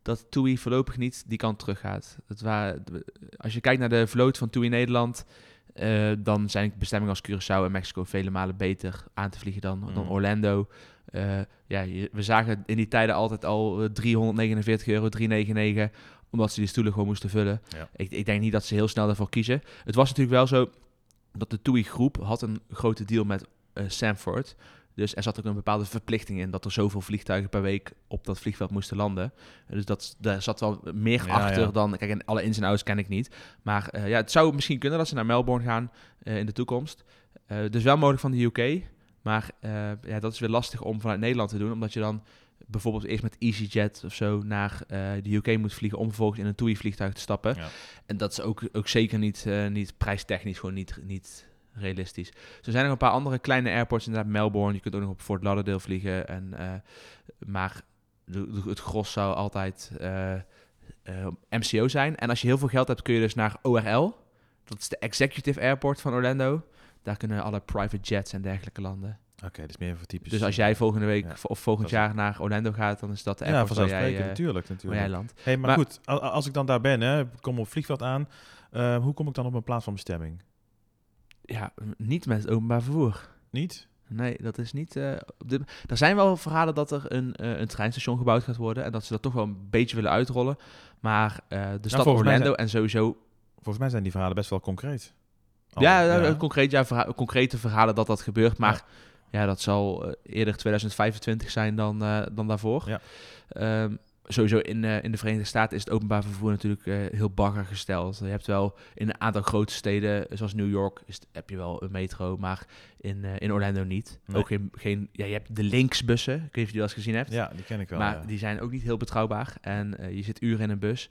dat TUI voorlopig niet die kant terug gaat. Het waren, als je kijkt naar de vloot van TUI Nederland, eh, dan zijn bestemmingen als Curaçao en Mexico vele malen beter aan te vliegen dan, dan Mm. Orlando. Eh, ja, je- we zagen in die tijden altijd al eh, 349 euro, 399, omdat ze die stoelen gewoon moesten vullen. Ja. Ik, ik denk niet dat ze heel snel daarvoor kiezen. Het was natuurlijk wel zo dat de TUI groep had een grote deal met eh Sanford. Dus er zat ook een bepaalde verplichting in dat er zoveel vliegtuigen per week op dat vliegveld moesten landen. Dus dat, daar zat wel meer Ja, achter ja. dan. Kijk, en alle ins en outs ken ik niet. Maar eh, ja, het zou misschien kunnen dat ze naar Melbourne gaan eh, in de toekomst. Eh, dus wel mogelijk van de UK. Maar ja, dat is weer lastig om vanuit Nederland te doen, omdat je dan bijvoorbeeld eerst met EasyJet of zo naar de UK moet vliegen om vervolgens in een TUI-vliegtuig te stappen. Ja. En dat is ook, ook zeker niet, niet prijstechnisch gewoon niet, niet realistisch. Er zijn nog een paar andere kleine airports, inderdaad Melbourne. Je kunt ook nog op Fort Lauderdale vliegen. En, eh, maar het gros zou altijd eh, eh, MCO zijn. En als je heel veel geld hebt, kun je dus naar ORL. Dat is de Executive Airport van Orlando. Daar kunnen alle private jets en dergelijke landen. Oké, dat is meer voor typisch. Dus als jij volgende week Ja. of volgend jaar naar Orlando gaat, dan is dat de ja, airport jij, vanzelfsprekend, eh, natuurlijk, natuurlijk. jij landt. Hey, maar, Maar- goed, als ik dan daar ben, hè, kom op vliegveld aan, hoe kom ik dan op mijn plaats van bestemming? Ja, niet met het openbaar vervoer. Niet? Nee, dat is niet. op dit... Er zijn wel verhalen dat er een, eh, een treinstation gebouwd gaat worden en dat ze dat toch wel een beetje willen uitrollen. Maar eh, de stad volgens mij Orlando zijn- en sowieso. Volgens mij zijn die verhalen best wel concreet. Oh, ja, Concreet, ja verha- concrete verhalen dat dat gebeurt. Maar Ja. ja, dat zal eerder 2025 zijn dan, dan daarvoor. Ja. Ehm, sowieso in, eh, in de Verenigde Staten is het openbaar vervoer natuurlijk eh, heel bagger gesteld. Je hebt wel in een aantal grote steden, zoals New York, is, heb je wel een metro, maar in, eh, in Orlando niet. Nee. Ook geen, geen, ja, je hebt de linksbussen, ik weet niet of je die wel eens gezien hebt. Ja, die ken ik wel. maar ja. die zijn ook niet heel betrouwbaar. En je zit uren in een bus.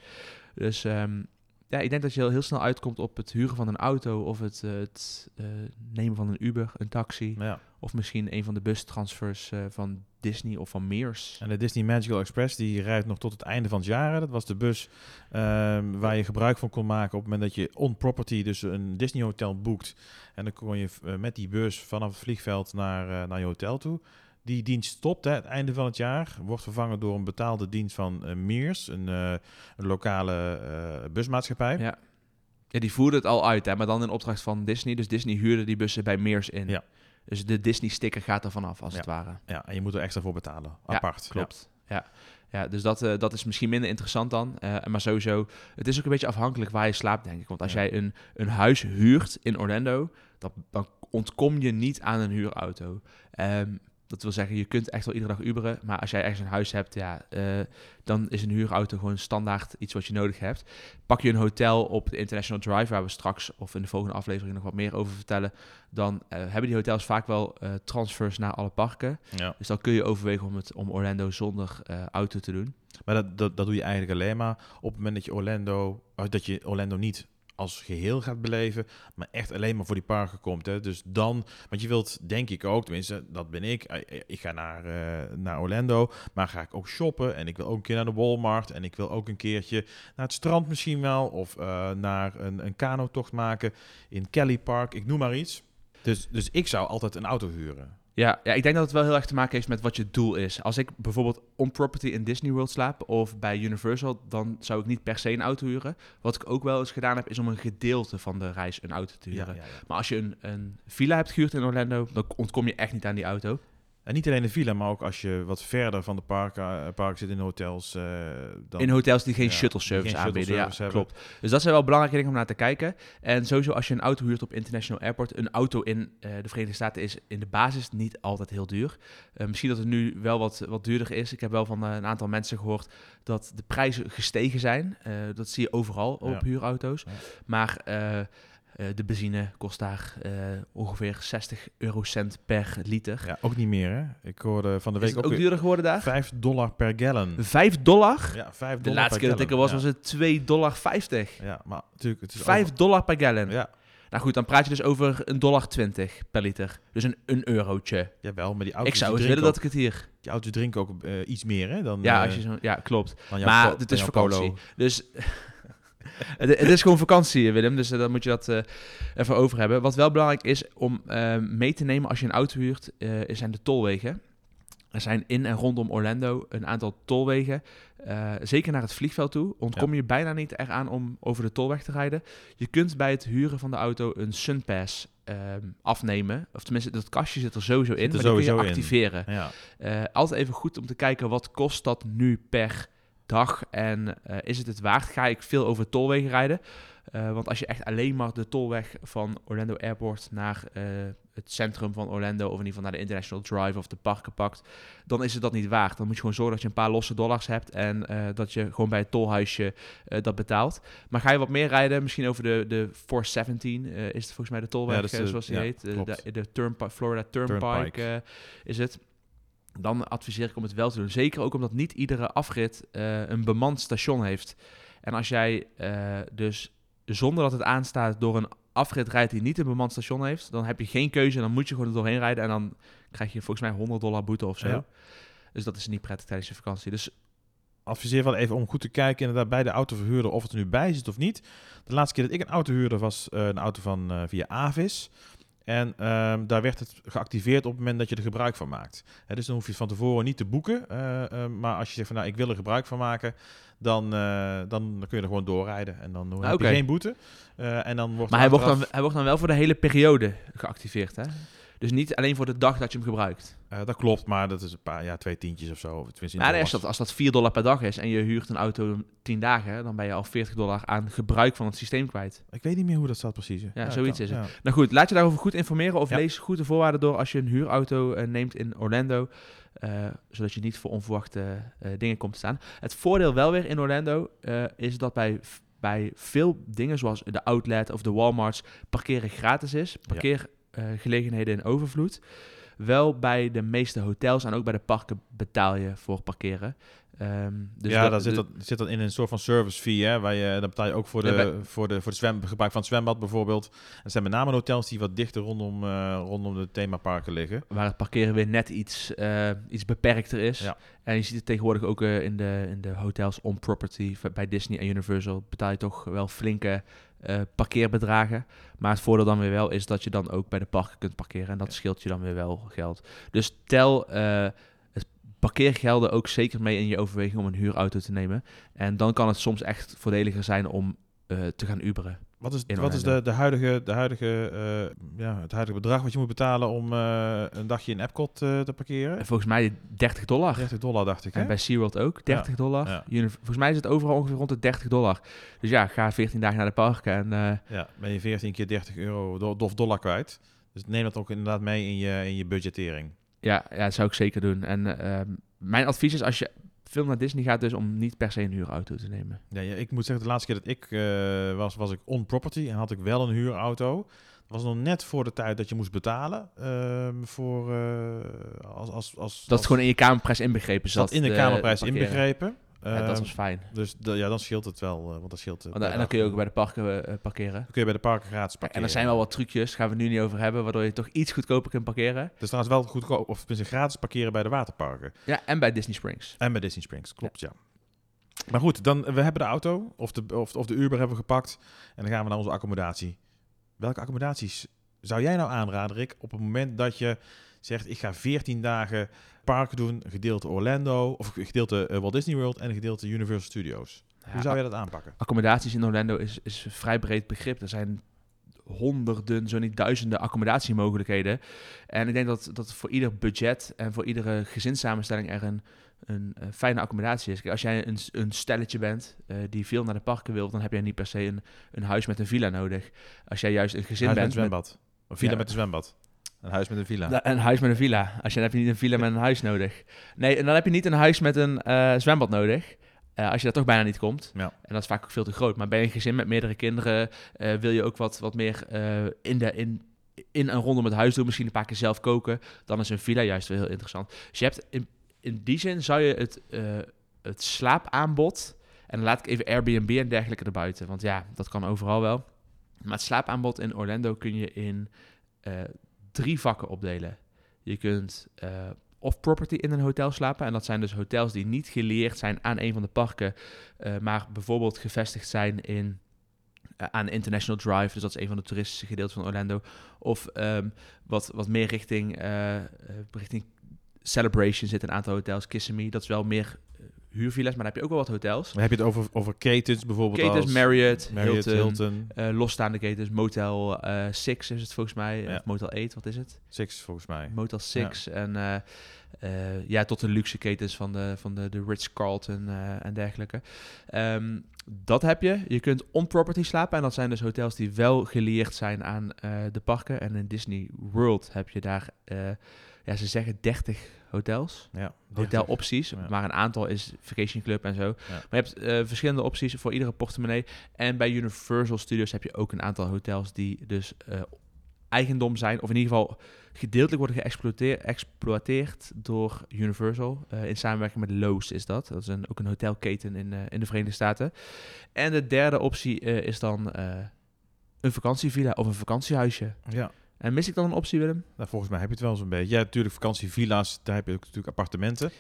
Dus ehm, ja, ik denk dat je heel, heel snel uitkomt op het huren van een auto of het, eh, het eh, nemen van een Uber, een taxi. Ja. Of misschien een van de bustransfers eh, van Disney of van Meers. En de Disney Magical Express die rijdt nog tot het einde van het jaar. Dat was de bus ehm, waar je gebruik van kon maken op het moment dat je on-property, dus een Disney hotel boekt. En dan kon je met die bus vanaf het vliegveld naar, naar je hotel toe. Die dienst stopt hè, het einde van het jaar. Wordt vervangen door een betaalde dienst van eh, Meers, een, eh, een lokale eh, busmaatschappij. Ja. Ja, die voerde het al uit, hè, maar dan in opdracht van Disney. Dus Disney huurde die bussen bij Meers in. Ja. Dus de Disney-sticker gaat er vanaf, als Ja. het ware. Ja, en je moet er extra voor betalen. Ja, Apart. Klopt. Ja. Ja, dus dat, dat is misschien minder interessant dan. Maar sowieso, het is ook een beetje afhankelijk waar je slaapt, denk ik. Want als Ja. jij een, een huis huurt in Orlando, dan, dan ontkom je niet aan een huurauto. Ehm, dat wil zeggen, je kunt echt wel iedere dag Uberen. Maar als jij ergens een huis hebt, ja, eh, dan is een huurauto gewoon standaard iets wat je nodig hebt. Pak je een hotel op de International Drive, waar we straks of in de volgende aflevering nog wat meer over vertellen, dan eh, hebben die hotels vaak wel eh, transfers naar alle parken. Ja. Dus dan kun je overwegen om, het, om Orlando zonder auto te doen. Maar dat, dat, dat doe je eigenlijk alleen maar op het moment dat je Orlando, dat je Orlando niet als geheel gaat beleven, maar echt alleen maar voor die parken komt. Hè. Dus dan, want je wilt, denk ik ook, tenminste, dat ben ik. eh, eh, Ik ga naar, eh, naar Orlando, maar ga ik ook shoppen en ik wil ook een keer naar de Walmart en ik wil ook een keertje naar het strand misschien wel, of naar een, een kanotocht maken in Kelly Park, ik noem maar iets. Dus, dus ik zou altijd een auto huren. Ja, ja, ik denk dat het wel heel erg te maken heeft met wat je doel is. Als ik bijvoorbeeld on property in Disney World slaap of bij Universal, dan zou ik niet per se een auto huren. Wat ik ook wel eens gedaan heb, is om een gedeelte van de reis een auto te Ja, huren. ja, ja. Maar als je een, een villa hebt gehuurd in Orlando, dan ontkom je echt niet aan die auto. En niet alleen de villa, maar ook als je wat verder van de park, eh, park zit in hotels. eh, dan, in hotels die geen ja, shuttle service geen shuttle aanbieden. service ja, hebben. klopt. Dus dat zijn wel belangrijke dingen om naar te kijken. En sowieso als je een auto huurt op International Airport, een auto in eh, de Verenigde Staten is in de basis niet altijd heel duur. Eh, misschien dat het nu wel wat, wat duurder is. Ik heb wel van eh, een aantal mensen gehoord dat de prijzen gestegen zijn. Eh, dat zie je overal op huurauto's. Ja. Maar eh, de benzine kost daar eh, ongeveer 60 eurocent per liter. Ja, ook niet meer, hè? Ik hoorde van de is week het ook, ook duurder geworden daar? 5 dollar per gallon. 5 dollar? Ja, 5 De dollar laatste keer dat ik er was, was het 2,50 dollar. Ja, maar natuurlijk, het is 5 dollar per gallon. Ja, Nou goed, dan praat je dus over een dollar 20 per liter. Dus een, een eurotje. jawel, maar die auto's, ik zou eens willen dat ik het hier... die auto's drinken ook eh, iets meer, hè? Dan, Ja, als je zo, ja klopt. Maar het is vakantie. Dus (laughs) het, het is gewoon vakantie, Willem. Dus eh, dan moet je dat eh, even over hebben. Wat wel belangrijk is om eh, mee te nemen als je een auto huurt, zijn de tolwegen. Er zijn in en rondom Orlando een aantal tolwegen. Zeker naar het vliegveld toe ontkom je bijna niet eraan om over de tolweg te rijden. Je kunt bij het huren van de auto een Sunpass ehm, afnemen. Of tenminste, dat kastje zit er sowieso in, Zit er maar die kun je activeren. Ja, altijd even goed om te kijken wat kost dat nu per dag en eh, is het het waard? Ga ik veel over tolwegen rijden? Eh, want als je echt alleen maar de tolweg van Orlando Airport naar eh, het centrum van Orlando, of in ieder geval naar de International Drive of de parken pakt, dan is het dat niet waard. Dan moet je gewoon zorgen dat je een paar losse dollars hebt en dat je gewoon bij het tolhuisje dat betaalt. Maar ga je wat meer rijden, misschien over de, de 417 eh, is het volgens mij de tolweg, Ja, de- zoals die ja, heet. De, de Florida Turnpike, Turnpike. is het. Dan adviseer ik om het wel te doen. Zeker ook omdat niet iedere afrit eh, een bemand station heeft. En als jij eh, dus zonder dat het aanstaat door een afrit rijdt die niet een bemand station heeft, dan heb je geen keuze en dan moet je gewoon er doorheen rijden en dan krijg je volgens mij 100 dollar boete of zo. Ja. Dus dat is niet prettig tijdens je vakantie. Dus adviseer wel even om goed te kijken inderdaad bij de autoverhuurder of het er nu bij zit of niet. De laatste keer dat ik een auto huurde was eh, een auto van via Avis. En ehm, daar werd het geactiveerd op het moment dat je er gebruik van maakt. Dus dan hoef je het van tevoren niet te boeken. eh, eh, maar als je zegt van nou ik wil er gebruik van maken, dan, eh, dan, dan kun je er gewoon doorrijden. En dan heb Oké. je geen boete. Eh, en dan wordt maar hij wordt, dan, hij wordt dan wel voor de hele periode geactiveerd, hè? Dus niet alleen voor de dag dat je hem gebruikt. Eh, dat klopt, maar dat is een paar, ja, twee tientjes of zo. Of tenminste in Maar als, dat, als dat 4 dollar per dag is en je huurt een auto 10 dagen, dan ben je al 40 dollar aan gebruik van het systeem kwijt. Ik weet niet meer hoe dat staat precies. Ja, zoiets is het. Ja. Nou goed, laat je daarover goed informeren of Ja. lees goed de voorwaarden door als je een huurauto eh, neemt in Orlando. eh, zodat je niet voor onverwachte dingen komt te staan. Het voordeel wel weer in Orlando is dat bij, bij veel dingen zoals de outlet of de Walmarts parkeren gratis is. Parkeergelegenheden in overvloed. Wel bij de meeste hotels en ook bij de parken betaal je voor parkeren. Ehm, dus ja, dat- daar zit dat, zit dat in een soort van service fee, hè, waar je, dan betaal je ook voor de, Ja, bij- voor de, voor de zwem, gebruik van het zwembad bijvoorbeeld. En het zijn met name hotels die wat dichter rondom, eh, rondom de themaparken liggen. waar het parkeren weer net iets, eh, iets beperkter is. Ja. En je ziet het tegenwoordig ook eh, in, de, in de hotels on property bij Disney en Universal. Betaal je toch wel flinke eh, parkeerbedragen. Maar het voordeel dan weer wel is dat je dan ook bij de parken kunt parkeren. En dat scheelt je dan weer wel geld. Dus tel eh, het parkeergelden ook zeker mee in je overweging om een huurauto te nemen. En dan kan het soms echt voordeliger zijn om eh, te gaan Uberen. Wat is, wat is de, de huidige, de huidige, eh, ja, het huidige bedrag wat je moet betalen om eh, een dagje in Epcot eh, te parkeren? En volgens mij 30 dollar. 30 dollar dacht ik, hè? En bij SeaWorld ook, 30 dollar. ja. Volgens mij is het overal ongeveer rond de 30 dollar. Dus ja, ga 14 dagen naar de parken en Ja, ben je 14 keer 30 euro do- of dollar kwijt. Dus neem dat ook inderdaad mee in je, in je budgettering. ja, ja, dat zou ik zeker doen. En ehm, mijn advies is als je veel naar Disney gaat, dus om niet per se een huurauto te nemen. Ja, ja, ik moet zeggen, de laatste keer dat ik eh, was, was ik on property en had ik wel een huurauto. Dat was nog net voor de tijd dat je moest betalen ehm, voor eh, als, als, als Dat het gewoon in je kamerprijs inbegrepen zat. zat in de eh, kamerprijs parkeren. inbegrepen. Ja, dat Ehm, was fijn. dus de- ja, dan scheelt het wel, eh, want dat scheelt. eh, Want dan- en dan kun je ook bij de parken eh, parkeren. dan kun je bij de parken gratis parkeren. en er zijn wel wat trucjes, gaan we het nu niet over hebben, waardoor je toch iets goedkoper kunt parkeren. Is trouwens wel goedkoop, of tenminste gratis parkeren bij de waterparken. Ja, en bij Disney Springs. En bij Disney Springs, klopt ja. Maar goed, dan, we hebben de auto of de, of, of de Uber hebben we gepakt. En dan gaan we naar onze accommodatie. Welke accommodaties zou jij nou aanraden, Rick, op het moment dat je zegt... ik ga 14 dagen parken doen, een gedeelte Orlando... of een gedeelte eh, Walt Disney World en een gedeelte Universal Studios. Hoe zou je dat aanpakken? accommodaties in Orlando is, is een vrij breed begrip. Er zijn honderden, zo niet duizenden accommodatiemogelijkheden. En ik denk dat, dat voor ieder budget en voor iedere gezinssamenstelling er een, een, eh, fijne accommodatie is. Kijk, als jij een, een stelletje bent eh, die veel naar de parken wil, dan heb jij niet per se een, een huis met een villa nodig. Als jij juist een gezin huis met bent een zwembad. Een villa Ja. met een zwembad. Een huis met een villa. Da- Een huis met een villa. Als je, dan heb je niet een villa met een huis nodig. Nee, en dan heb je niet een huis met een eh, zwembad nodig. Eh, als je daar toch bijna niet komt. Ja. En dat is vaak ook veel te groot. Maar bij een gezin met meerdere kinderen eh, wil je ook wat, wat meer in, de, in, in en rondom het huis doen. Misschien een paar keer zelf koken. Dan is een villa juist wel heel interessant. Dus je hebt in, in die zin zou je het, het slaapaanbod. En dan laat ik even Airbnb en dergelijke erbuiten. Want ja, dat kan overal wel. Maar het slaapaanbod in Orlando kun je in drie vakken opdelen. Je kunt eh off-property in een hotel slapen. En dat zijn dus hotels die niet geleerd zijn aan een van de parken. eh, maar bijvoorbeeld gevestigd zijn in, eh, aan International Drive. Dus dat is een van de toeristische gedeelten van Orlando. Of ehm, wat, wat meer richting, richting Celebration zit een aantal hotels. Kissimmee, dat is wel meer huurvilla's. Maar dan heb je ook wel wat hotels. Dan heb je het over, over ketens bijvoorbeeld Ketens, als Marriott, Marriott, Hilton, Hilton. eh, losstaande ketens. Motel eh 6 is het volgens mij. Ja. Of Motel 8, wat is het? Six volgens mij. Motel 6 en eh, eh, ja, tot de luxe ketens van de, van de, de Ritz-Carlton eh, en dergelijke. Ehm, dat heb je. Je kunt on-property slapen en dat zijn dus hotels die wel geleerd zijn aan eh, de parken. En in Disney World heb je daar, eh, ja, ze zeggen 30 hotels. Ja, Hotelopties, Ja. maar een aantal is Vacation Club en zo. Ja. Maar je hebt eh, verschillende opties voor iedere portemonnee. En bij Universal Studios heb je ook een aantal hotels die dus eh, eigendom zijn, of in ieder geval gedeeltelijk worden geëxploiteerd door Universal. Eh, in samenwerking met Lowe's is dat. Dat is een, ook een hotelketen in, in de Verenigde Staten. En de derde optie is dan een vakantievilla of een vakantiehuisje. Ja. En mis ik dan een optie, Willem? Nou, volgens mij heb je het wel zo'n beetje. Ja, natuurlijk vakantievilla's, daar heb je ook natuurlijk appartementen.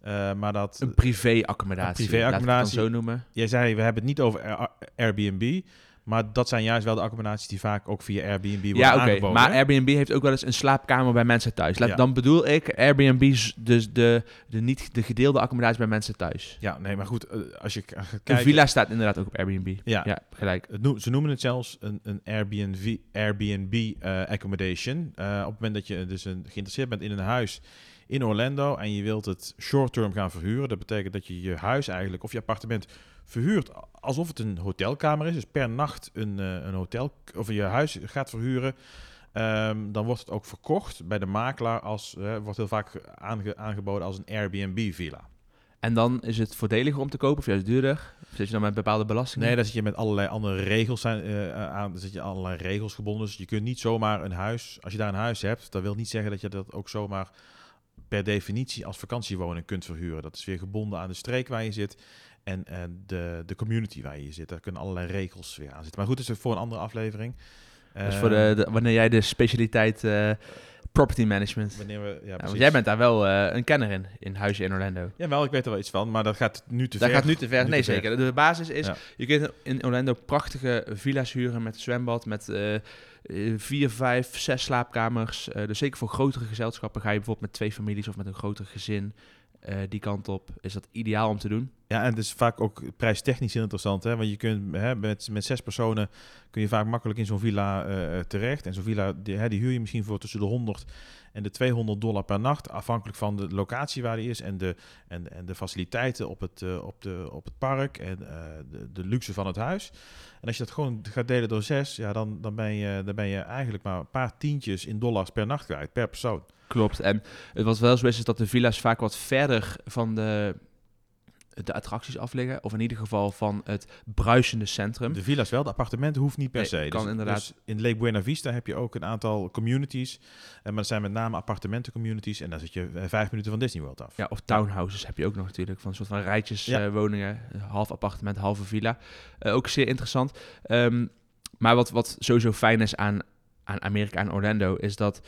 Eh, maar dat, Een privé-accommodatie. Een privé-accommodatie. Zo noemen. jij zei, we hebben het niet over Air- Airbnb, maar dat zijn juist wel de accommodaties die vaak ook via Airbnb worden Ja, oké. Maar? Airbnb heeft ook wel eens een slaapkamer bij mensen thuis. Laat, Ja. Dan bedoel ik Airbnb, dus de, de, niet de gedeelde accommodatie bij mensen thuis. Ja, nee, maar goed, eh, als je k- gaat Een villa staat inderdaad ook op Airbnb. Ja, Ja, gelijk. Ze noemen het zelfs een, een Airbnb, Airbnb eh, accommodation. Eh, op het moment dat je dus een, geïnteresseerd bent in een huis in Orlando en je wilt het short-term gaan verhuren, dat betekent dat je je huis eigenlijk of je appartement verhuurt alsof het een hotelkamer is, dus per nacht een, eh, een hotel of je huis gaat verhuren. ehm, dan wordt het ook verkocht bij de makelaar als eh, wordt heel vaak aange- aangeboden als een Airbnb villa. En dan is het voordeliger om te kopen of juist duurder? Of zit je dan met bepaalde belastingen? Nee, daar zit je met allerlei andere regels zijn, eh, aan. Zit je allerlei regels gebonden. Dus je kunt niet zomaar een huis. Als je daar een huis hebt, dat wil niet zeggen dat je dat ook zomaar per definitie als vakantiewoning kunt verhuren. Dat is weer gebonden aan de streek waar je zit en uh, de, de community waar je zit. Daar kunnen allerlei regels weer aan zitten. Maar goed, dat is voor een andere aflevering. Dus voor de, wanneer jij de specialiteit uh, property management. Wanneer we, ja, ja, jij bent daar wel uh, een kenner in, in huisje in Orlando. Ja, wel, ik weet er wel iets van, maar dat gaat nu te dat ver. gaat nu te ver, nee zeker. De basis is, ja. je kunt in Orlando prachtige villa's huren met zwembad, met uh, vier, vijf, zes slaapkamers. Uh, dus zeker voor grotere gezelschappen ga je bijvoorbeeld met twee families of met een groter gezin uh, die kant op, is dat ideaal om te doen. Ja, en het is vaak ook prijstechnisch interessant. Hè? Want je kunt hè, met, met zes personen kun je vaak makkelijk in zo'n villa uh, terecht. En zo'n villa die, hè, die huur je misschien voor tussen de 100 en de 200 dollar per nacht. Afhankelijk van de locatie waar die is en de, en, en de faciliteiten op het, op de, op het park en de, de luxe van het huis. En als je dat gewoon gaat delen door zes, ja, dan, dan, ben je, dan ben je eigenlijk maar een paar tientjes in dollars per nacht kwijt, per persoon. Klopt. En het wat wel zo is, is dat de villa's vaak wat verder van de, de attracties af liggen. Of in ieder geval van het bruisende centrum. De villa's wel, de appartementen hoeft niet per Nee, se. kan Dus- inderdaad. dus in Lake Buena Vista heb je ook een aantal communities. En maar dat zijn met name appartementen-communities. En daar zit je eh, vijf minuten van Disney World af. Ja, of townhouses heb je ook nog natuurlijk. Van een soort van rijtjes Ja. eh, woningen. Half appartement, halve villa. Eh, ook zeer interessant. Ehm, maar wat, wat sowieso fijn is aan, aan Amerika en Orlando... is dat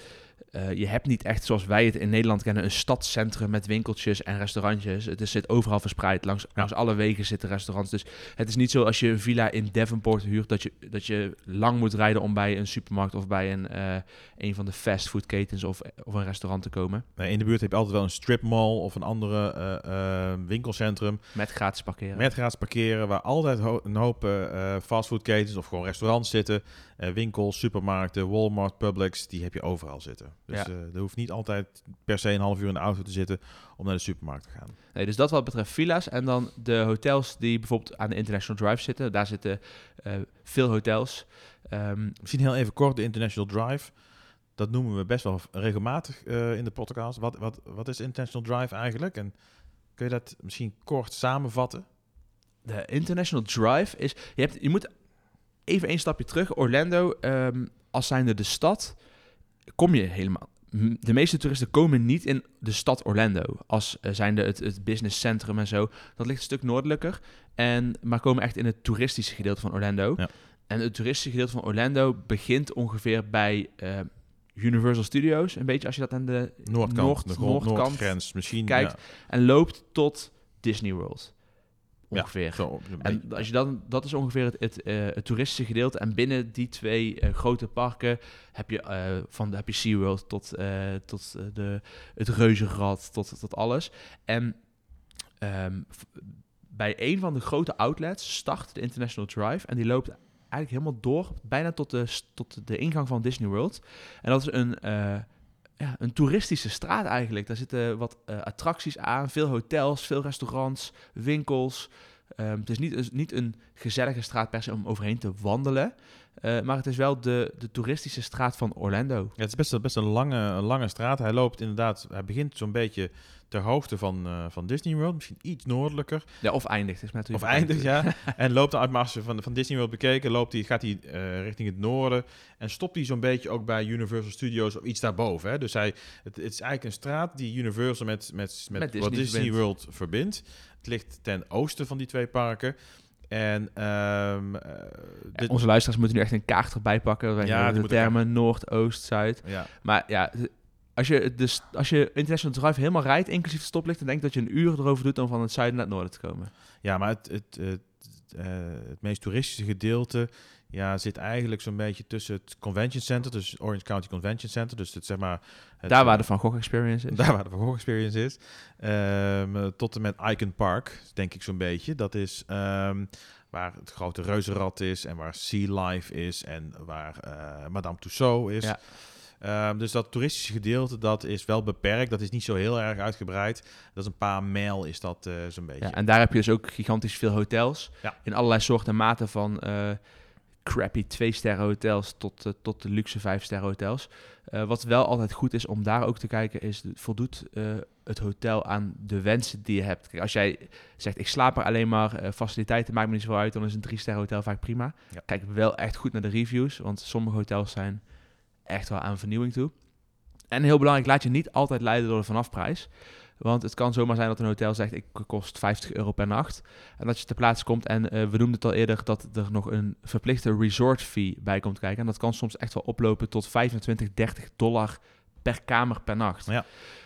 eh, je hebt niet echt zoals wij het in Nederland kennen... een stadscentrum met winkeltjes en restaurantjes. Het is, zit overal verspreid. Langs, langs alle wegen zitten restaurants. Dus het is niet zo als je een villa in Devonport huurt... dat je, dat je lang moet rijden om bij een supermarkt... of bij een, eh, een van de fastfoodketens of, of een restaurant te komen. Nee, in de buurt heb je altijd wel een stripmall of een andere eh, winkelcentrum. Met gratis parkeren. Met gratis parkeren, waar altijd ho- een hoop fastfoodketens of gewoon restaurants zitten. Winkels, supermarkten, Walmart, Publix, die heb je overal zitten. Dus Ja. eh, er hoeft niet altijd per se een half uur in de auto te zitten om naar de supermarkt te gaan. Nee, dus dat wat betreft villa's. En dan de hotels die bijvoorbeeld aan de International Drive zitten. Daar zitten eh, veel hotels. Ehm, Misschien heel even kort de International Drive. Dat noemen we best wel regelmatig eh, in de podcast. Wat, wat, wat is International Drive eigenlijk? En kun je dat misschien kort samenvatten? de International Drive is... Je, hebt, je moet even een stapje terug. Orlando, ehm, als zijnde de stad, kom je helemaal... De meeste toeristen komen niet in de stad Orlando. Als uh, zijnde het, het businesscentrum en zo. Dat ligt een stuk noordelijker. En, maar komen echt in het toeristische gedeelte van Orlando. Ja. En het toeristische gedeelte van Orlando begint ongeveer bij eh, Universal Studios. Een beetje als je dat aan de Noordkant, Noord- de noordkant noordgrens misschien. kijkt. ja. En loopt tot Disney World. Ongeveer. zo, En als je dan, dat is ongeveer het, het, eh, het toeristische gedeelte. En binnen die twee eh, grote parken heb je, eh, van de, heb je SeaWorld tot, tot de, het Reuzenrad, tot, tot alles. En ehm, bij een van de grote outlets start de International Drive. En die loopt eigenlijk helemaal door, bijna tot de, tot de ingang van Disney World. En dat is een, ja, een toeristische straat eigenlijk. Daar zitten wat eh, attracties aan, veel hotels, veel restaurants, winkels. Ehm, het is niet, niet een gezellige straat per se om overheen te wandelen. Eh, maar het is wel de, de toeristische straat van Orlando. Ja, het is best, een- best een lange, een lange straat. Hij loopt inderdaad, hij begint zo'n beetje ter hoogte van, eh, van Disney World. Misschien iets noordelijker. Ja, of eindigt. Is hoe Of eindigt, ja. (laughs) en loopt dan uit van, van Disney World bekeken, loopt hij, gaat hij eh, richting het noorden. En stopt hij zo'n beetje ook bij Universal Studios of iets daarboven. Hè? Dus hij, het, het is eigenlijk een straat die Universal met, met, met, Disney. World verbindt. Het ligt ten oosten van die twee parken. En ehm, eh, onze luisteraars moeten nu echt een kaart erbij pakken. Wij Ja, de termen Noord, Oost, Zuid. ja, Maar ja, als je, dus, als je International Drive helemaal rijdt, inclusief de stoplicht, dan denk ik dat je een uur erover doet om van het zuiden naar het noorden te komen. Ja, maar het, het, het, eh, het meest toeristische gedeelte ja, zit eigenlijk zo'n beetje tussen het Convention Center, dus Orange County Convention Center, dus het, zeg maar... Het, Daar waar eh, de Van Gogh Experience is. (laughs) Daar waar de Van Gogh Experience is. Eh, tot en met Icon Park, denk ik zo'n beetje. Dat is ehm, waar het grote reuzenrad is en waar Sea Life is en waar eh, Madame Tussauds is. Ja. Ehm, dus dat toeristische gedeelte, dat is wel beperkt. Dat is niet zo heel erg uitgebreid. Dat is een paar mijl, is dat eh, zo'n beetje. Ja, en daar heb je dus ook gigantisch veel hotels. Ja. In allerlei soorten en maten van eh, crappy twee-sterren hotels tot, tot de luxe vijf-sterren hotels. Eh, wat wel altijd goed is om daar ook te kijken is, voldoet eh, het hotel aan de wensen die je hebt? Kijk, als jij zegt, ik slaap er alleen maar, eh, faciliteiten maakt me niet zo uit, dan is een drie-sterren hotel vaak prima. Ja. Kijk wel echt goed naar de reviews, want sommige hotels zijn echt wel aan vernieuwing toe. En heel belangrijk, laat je niet altijd leiden door de vanafprijs. Want het kan zomaar zijn dat een hotel zegt, ik kost 50 euro per nacht. En dat je ter plaatse komt en eh, we noemden het al eerder dat er nog een verplichte resort fee bij komt kijken. En dat kan soms echt wel oplopen tot 25, 30 dollar per kamer per nacht. Ja.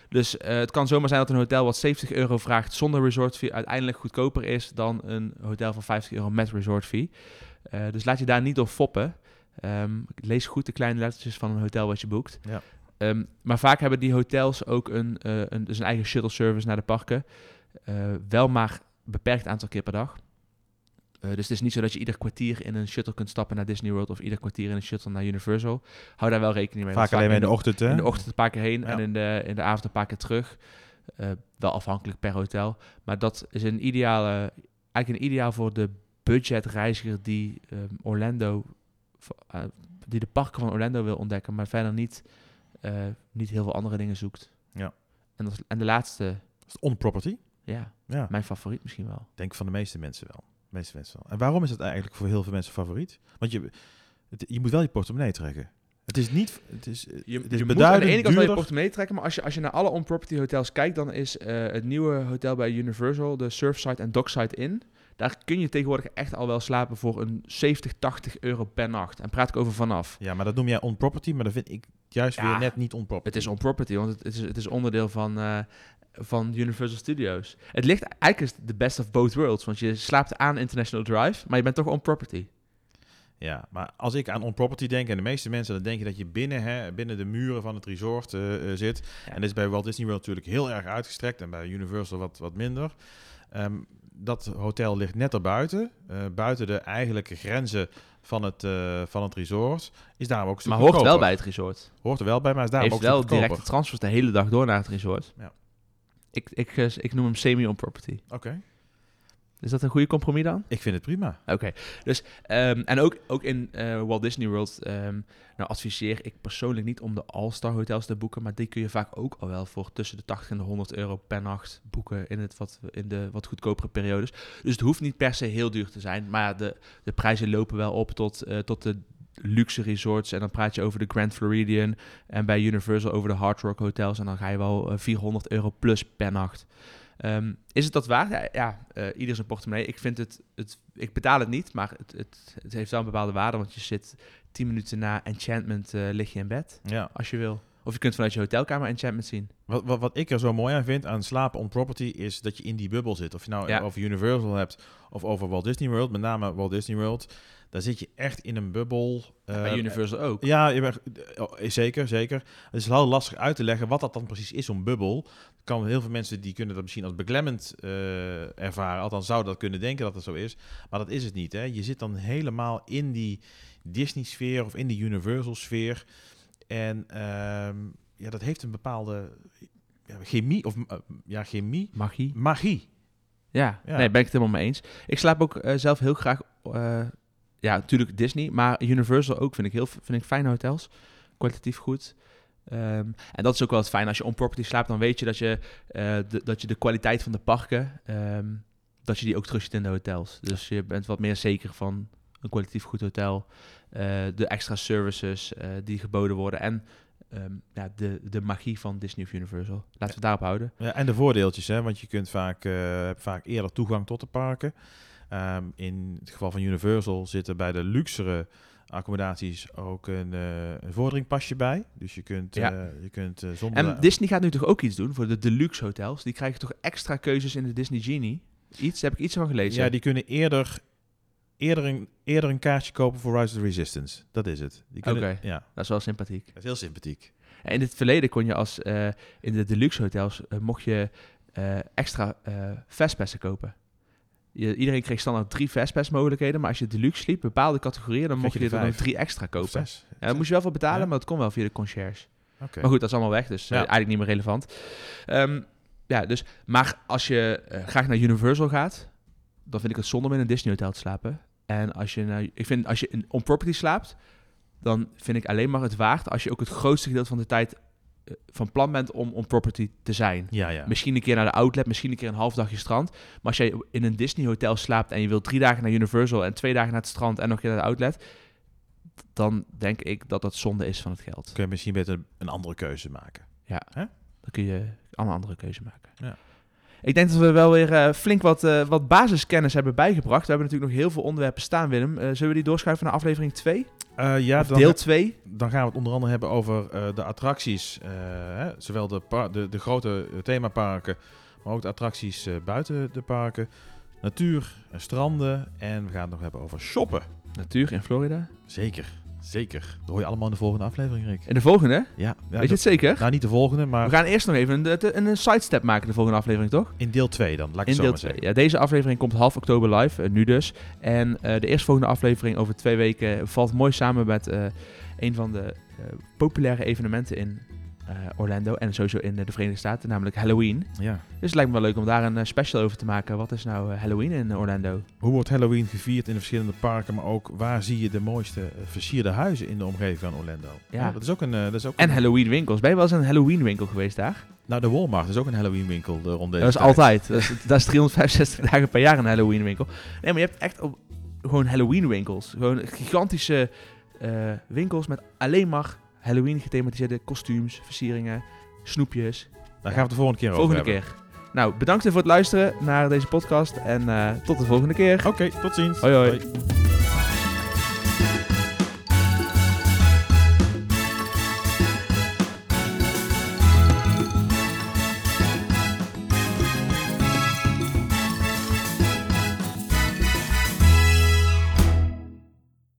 Dus eh, het kan zomaar zijn dat een hotel wat 70 euro vraagt zonder resort fee uiteindelijk goedkoper is dan een hotel van 50 euro met resort fee. Eh, dus laat je daar niet door foppen. Ehm, lees goed de kleine lettertjes van een hotel wat je boekt. Ja. Ehm, maar vaak hebben die hotels ook een, eh, een, dus een eigen shuttle service naar de parken. Eh, wel maar beperkt aantal keer per dag. Eh, dus het is niet zo dat je ieder kwartier in een shuttle kunt stappen naar Disney World of ieder kwartier in een shuttle naar Universal. Hou daar wel rekening mee. Vaak alleen maar in de ochtend, hè? in de ochtend een paar keer heen Ja. en in de, in de avond een paar keer terug. Wel afhankelijk per hotel. Maar dat is een ideale, eigenlijk een ideaal voor de budgetreiziger die ehm, Orlando, die de parken van Orlando wil ontdekken, maar verder niet, eh, niet heel veel andere dingen zoekt. Ja. En, dat, en de laatste, Is het On-property? ja, Ja, mijn favoriet misschien wel. denk van de meeste mensen wel. De meeste mensen wel. En waarom is het eigenlijk voor heel veel mensen favoriet? Want je, het, je moet wel je portemonnee trekken. Het is niet... Het is, Je, het is je moet aan de ene kant wel je duurder. portemonnee trekken, maar als je, als je naar alle on-property hotels kijkt, dan is eh, het nieuwe hotel bij Universal, de Surfside en Dockside Inn, daar kun je tegenwoordig echt al wel slapen voor een 70, 80 euro per nacht. En praat ik over vanaf. Ja, maar dat noem jij on-property, maar dat vind ik juist Ja, weer net niet on-property. Het is on-property, want het, het, is, het is onderdeel van, eh, van Universal Studios. Het ligt eigenlijk is de best of both worlds, want je slaapt aan International Drive, maar je bent toch on-property. Ja, maar als ik aan on-property denk, en de meeste mensen, dan denk je dat je binnen, hè, binnen de muren van het resort eh, eh, zit. Ja. En dit is bij Walt Disney World natuurlijk heel erg uitgestrekt en bij Universal wat, wat minder. Ehm, dat hotel ligt net erbuiten, eh buiten de eigenlijke grenzen van het, eh, van het resort. Is daarom ook Maar hoort wel bij het resort. Hoort er wel bij, maar is daarom Heeft ook wel directe transfers de hele dag door naar het resort. Ja. Ik, ik, eh, ik noem hem semi-on-property. Oké, Is dat een goede compromis dan? ik vind het prima. Oké, dus ehm, en ook, ook in eh, Walt Disney World ehm, nou adviseer ik persoonlijk niet om de All-Star hotels te boeken, maar die kun je vaak ook al wel voor tussen de 80 en de 100 euro per nacht boeken in, het wat, in de wat goedkopere periodes. Dus het hoeft niet per se heel duur te zijn, maar de, de prijzen lopen wel op tot, eh, tot de luxe resorts en dan praat je over de Grand Floridian en bij Universal over de Hard Rock hotels en dan ga je wel eh, 400 euro plus per nacht. Ehm, is het dat waard? Ja, ja eh, ieder zijn portemonnee. Ik vind het, het, ik betaal het niet, maar het, het, het heeft wel een bepaalde waarde, want je zit 10 minuten na Enchantment eh, lig je in bed, Ja. als je wil. Of je kunt vanuit je hotelkamer Enchantment zien. Wat, wat, wat ik er zo mooi aan vind aan slapen on property is dat je in die bubbel zit. Of je nou Ja. over Universal hebt of over Walt Disney World, met name Walt Disney World. Daar zit je echt in een bubbel. bij Eh, Universal ook. Ja, je bent, oh, zeker, zeker. Het is heel lastig uit te leggen wat dat dan precies is, zo'n bubbel. Kan heel veel mensen die kunnen dat misschien als beklemmend eh, ervaren. Althans, zouden dat kunnen denken dat het zo is. Maar dat is het niet. Hè. Je zit dan helemaal in die Disney-sfeer of in die Universal-sfeer. En ehm, ja, dat heeft een bepaalde ja, chemie, of eh, ja, chemie, Magie. magie. Ja, Ja. nee, ben ik het helemaal mee eens. Ik slaap ook eh, zelf heel graag, eh, ja, natuurlijk Disney, maar Universal ook vind ik heel vind ik fijne hotels. Kwalitatief goed. Ehm, en dat is ook wel het fijn. Als je on property slaapt, dan weet je dat je, de, dat je de kwaliteit van de parken, ehm, dat je die ook terugziet in de hotels. Dus je bent wat meer zeker van een kwalitatief goed hotel. eh, de extra services eh, die geboden worden en ehm, ja, de, de magie van Disney of Universal. Laten we het daarop houden. Ja, en de voordeeltjes, hè, want je kunt vaak, eh, hebt vaak eerder toegang tot de parken. Ehm, in het geval van Universal zitten bij de luxere accommodaties ook een, eh een vorderingpasje bij. Dus je kunt, Ja. je kunt eh, zonder... En Disney gaat nu toch ook iets doen voor de deluxe hotels? Die krijgen toch extra keuzes in de Disney Genie? Iets, daar heb ik iets van gelezen. ja, die kunnen eerder, eerder, een, eerder een kaartje kopen voor Rise of the Resistance. Dat is het. Oké. Ja, Dat is wel sympathiek. dat is heel sympathiek. En in het verleden kon je als eh, in de deluxe hotels eh, mocht je eh, extra fastpassen kopen. Je, iedereen kreeg standaard drie fastpass mogelijkheden, maar als je deluxe sliep, bepaalde categorieën, dan mocht je er dan vijf. drie extra kopen. zes. Ja, dan moest je wel voor betalen, Ja. maar dat kon wel via de concierge. Oké. Maar goed, dat is allemaal weg, dus Ja. eigenlijk niet meer relevant. Ehm, ja, dus, maar als je graag naar Universal gaat, dan vind ik het zonde om in een Disney hotel te slapen. En als je, nou, ik vind als je in on property slaapt, dan vind ik alleen maar het waard als je ook het grootste gedeelte van de tijd eh, van plan bent om on property te zijn. Ja, ja. Misschien een keer naar de outlet, misschien een keer een half dagje strand. Maar als jij in een Disney hotel slaapt en je wilt drie dagen naar Universal en twee dagen naar het strand en nog een keer naar de outlet, dan denk ik dat dat zonde is van het geld. Kun je misschien beter een andere keuze maken. Dan kun je allemaal andere keuze maken. Ja. Ik denk dat we wel weer eh, flink wat, eh, wat basiskennis hebben bijgebracht. We hebben natuurlijk nog heel veel onderwerpen staan, Willem. Eh, zullen we die doorschuiven naar aflevering 2? Eh, ja, dan, deel 2? dan gaan we het onder andere hebben over de attracties. hè, zowel de, de, de grote themaparken, maar ook de attracties buiten de parken. Natuur, en stranden. En we gaan het nog hebben over shoppen. Natuur in Florida. Zeker, zeker. Dat hoor je allemaal in de volgende aflevering, Rick. En de volgende? Ja, ja Weet je het zeker? Nou, niet de volgende, maar We gaan eerst nog even een, een, een sidestep maken de volgende aflevering, toch? in deel 2 dan. Laat ik In zo deel maar 2. zeggen. Ja, deze aflevering komt half oktober live, eh, nu dus. En eh, de eerstvolgende aflevering over twee weken valt mooi samen met eh, een van de populaire evenementen in Orlando en sowieso in eh, de Verenigde Staten, namelijk Halloween. Ja. Dus het lijkt me wel leuk om daar een eh, special over te maken. Wat is nou eh, Halloween in Orlando? Hoe wordt Halloween gevierd in de verschillende parken, maar ook waar zie je de mooiste eh, versierde huizen in de omgeving van Orlando? Ja. dat is ook een. eh, dat is ook En een- Halloween winkels. Ben je wel eens een Halloween winkel geweest daar? Nou, de Walmart is ook een Halloween winkel eh, rond deze dat is tijd. altijd. Dat (laughs) is, dat is 365 dagen per jaar een Halloween winkel. Nee, maar je hebt echt op, gewoon Halloween winkels. Gewoon gigantische eh, winkels met alleen maar Halloween gethematiseerde kostuums, versieringen, snoepjes. Daar gaan we het de volgende keer volgende over hebben. keer. Nou, bedankt voor het luisteren naar deze podcast en eh, tot de volgende keer. Oké, tot ziens. Hoi, hoi. Hoi.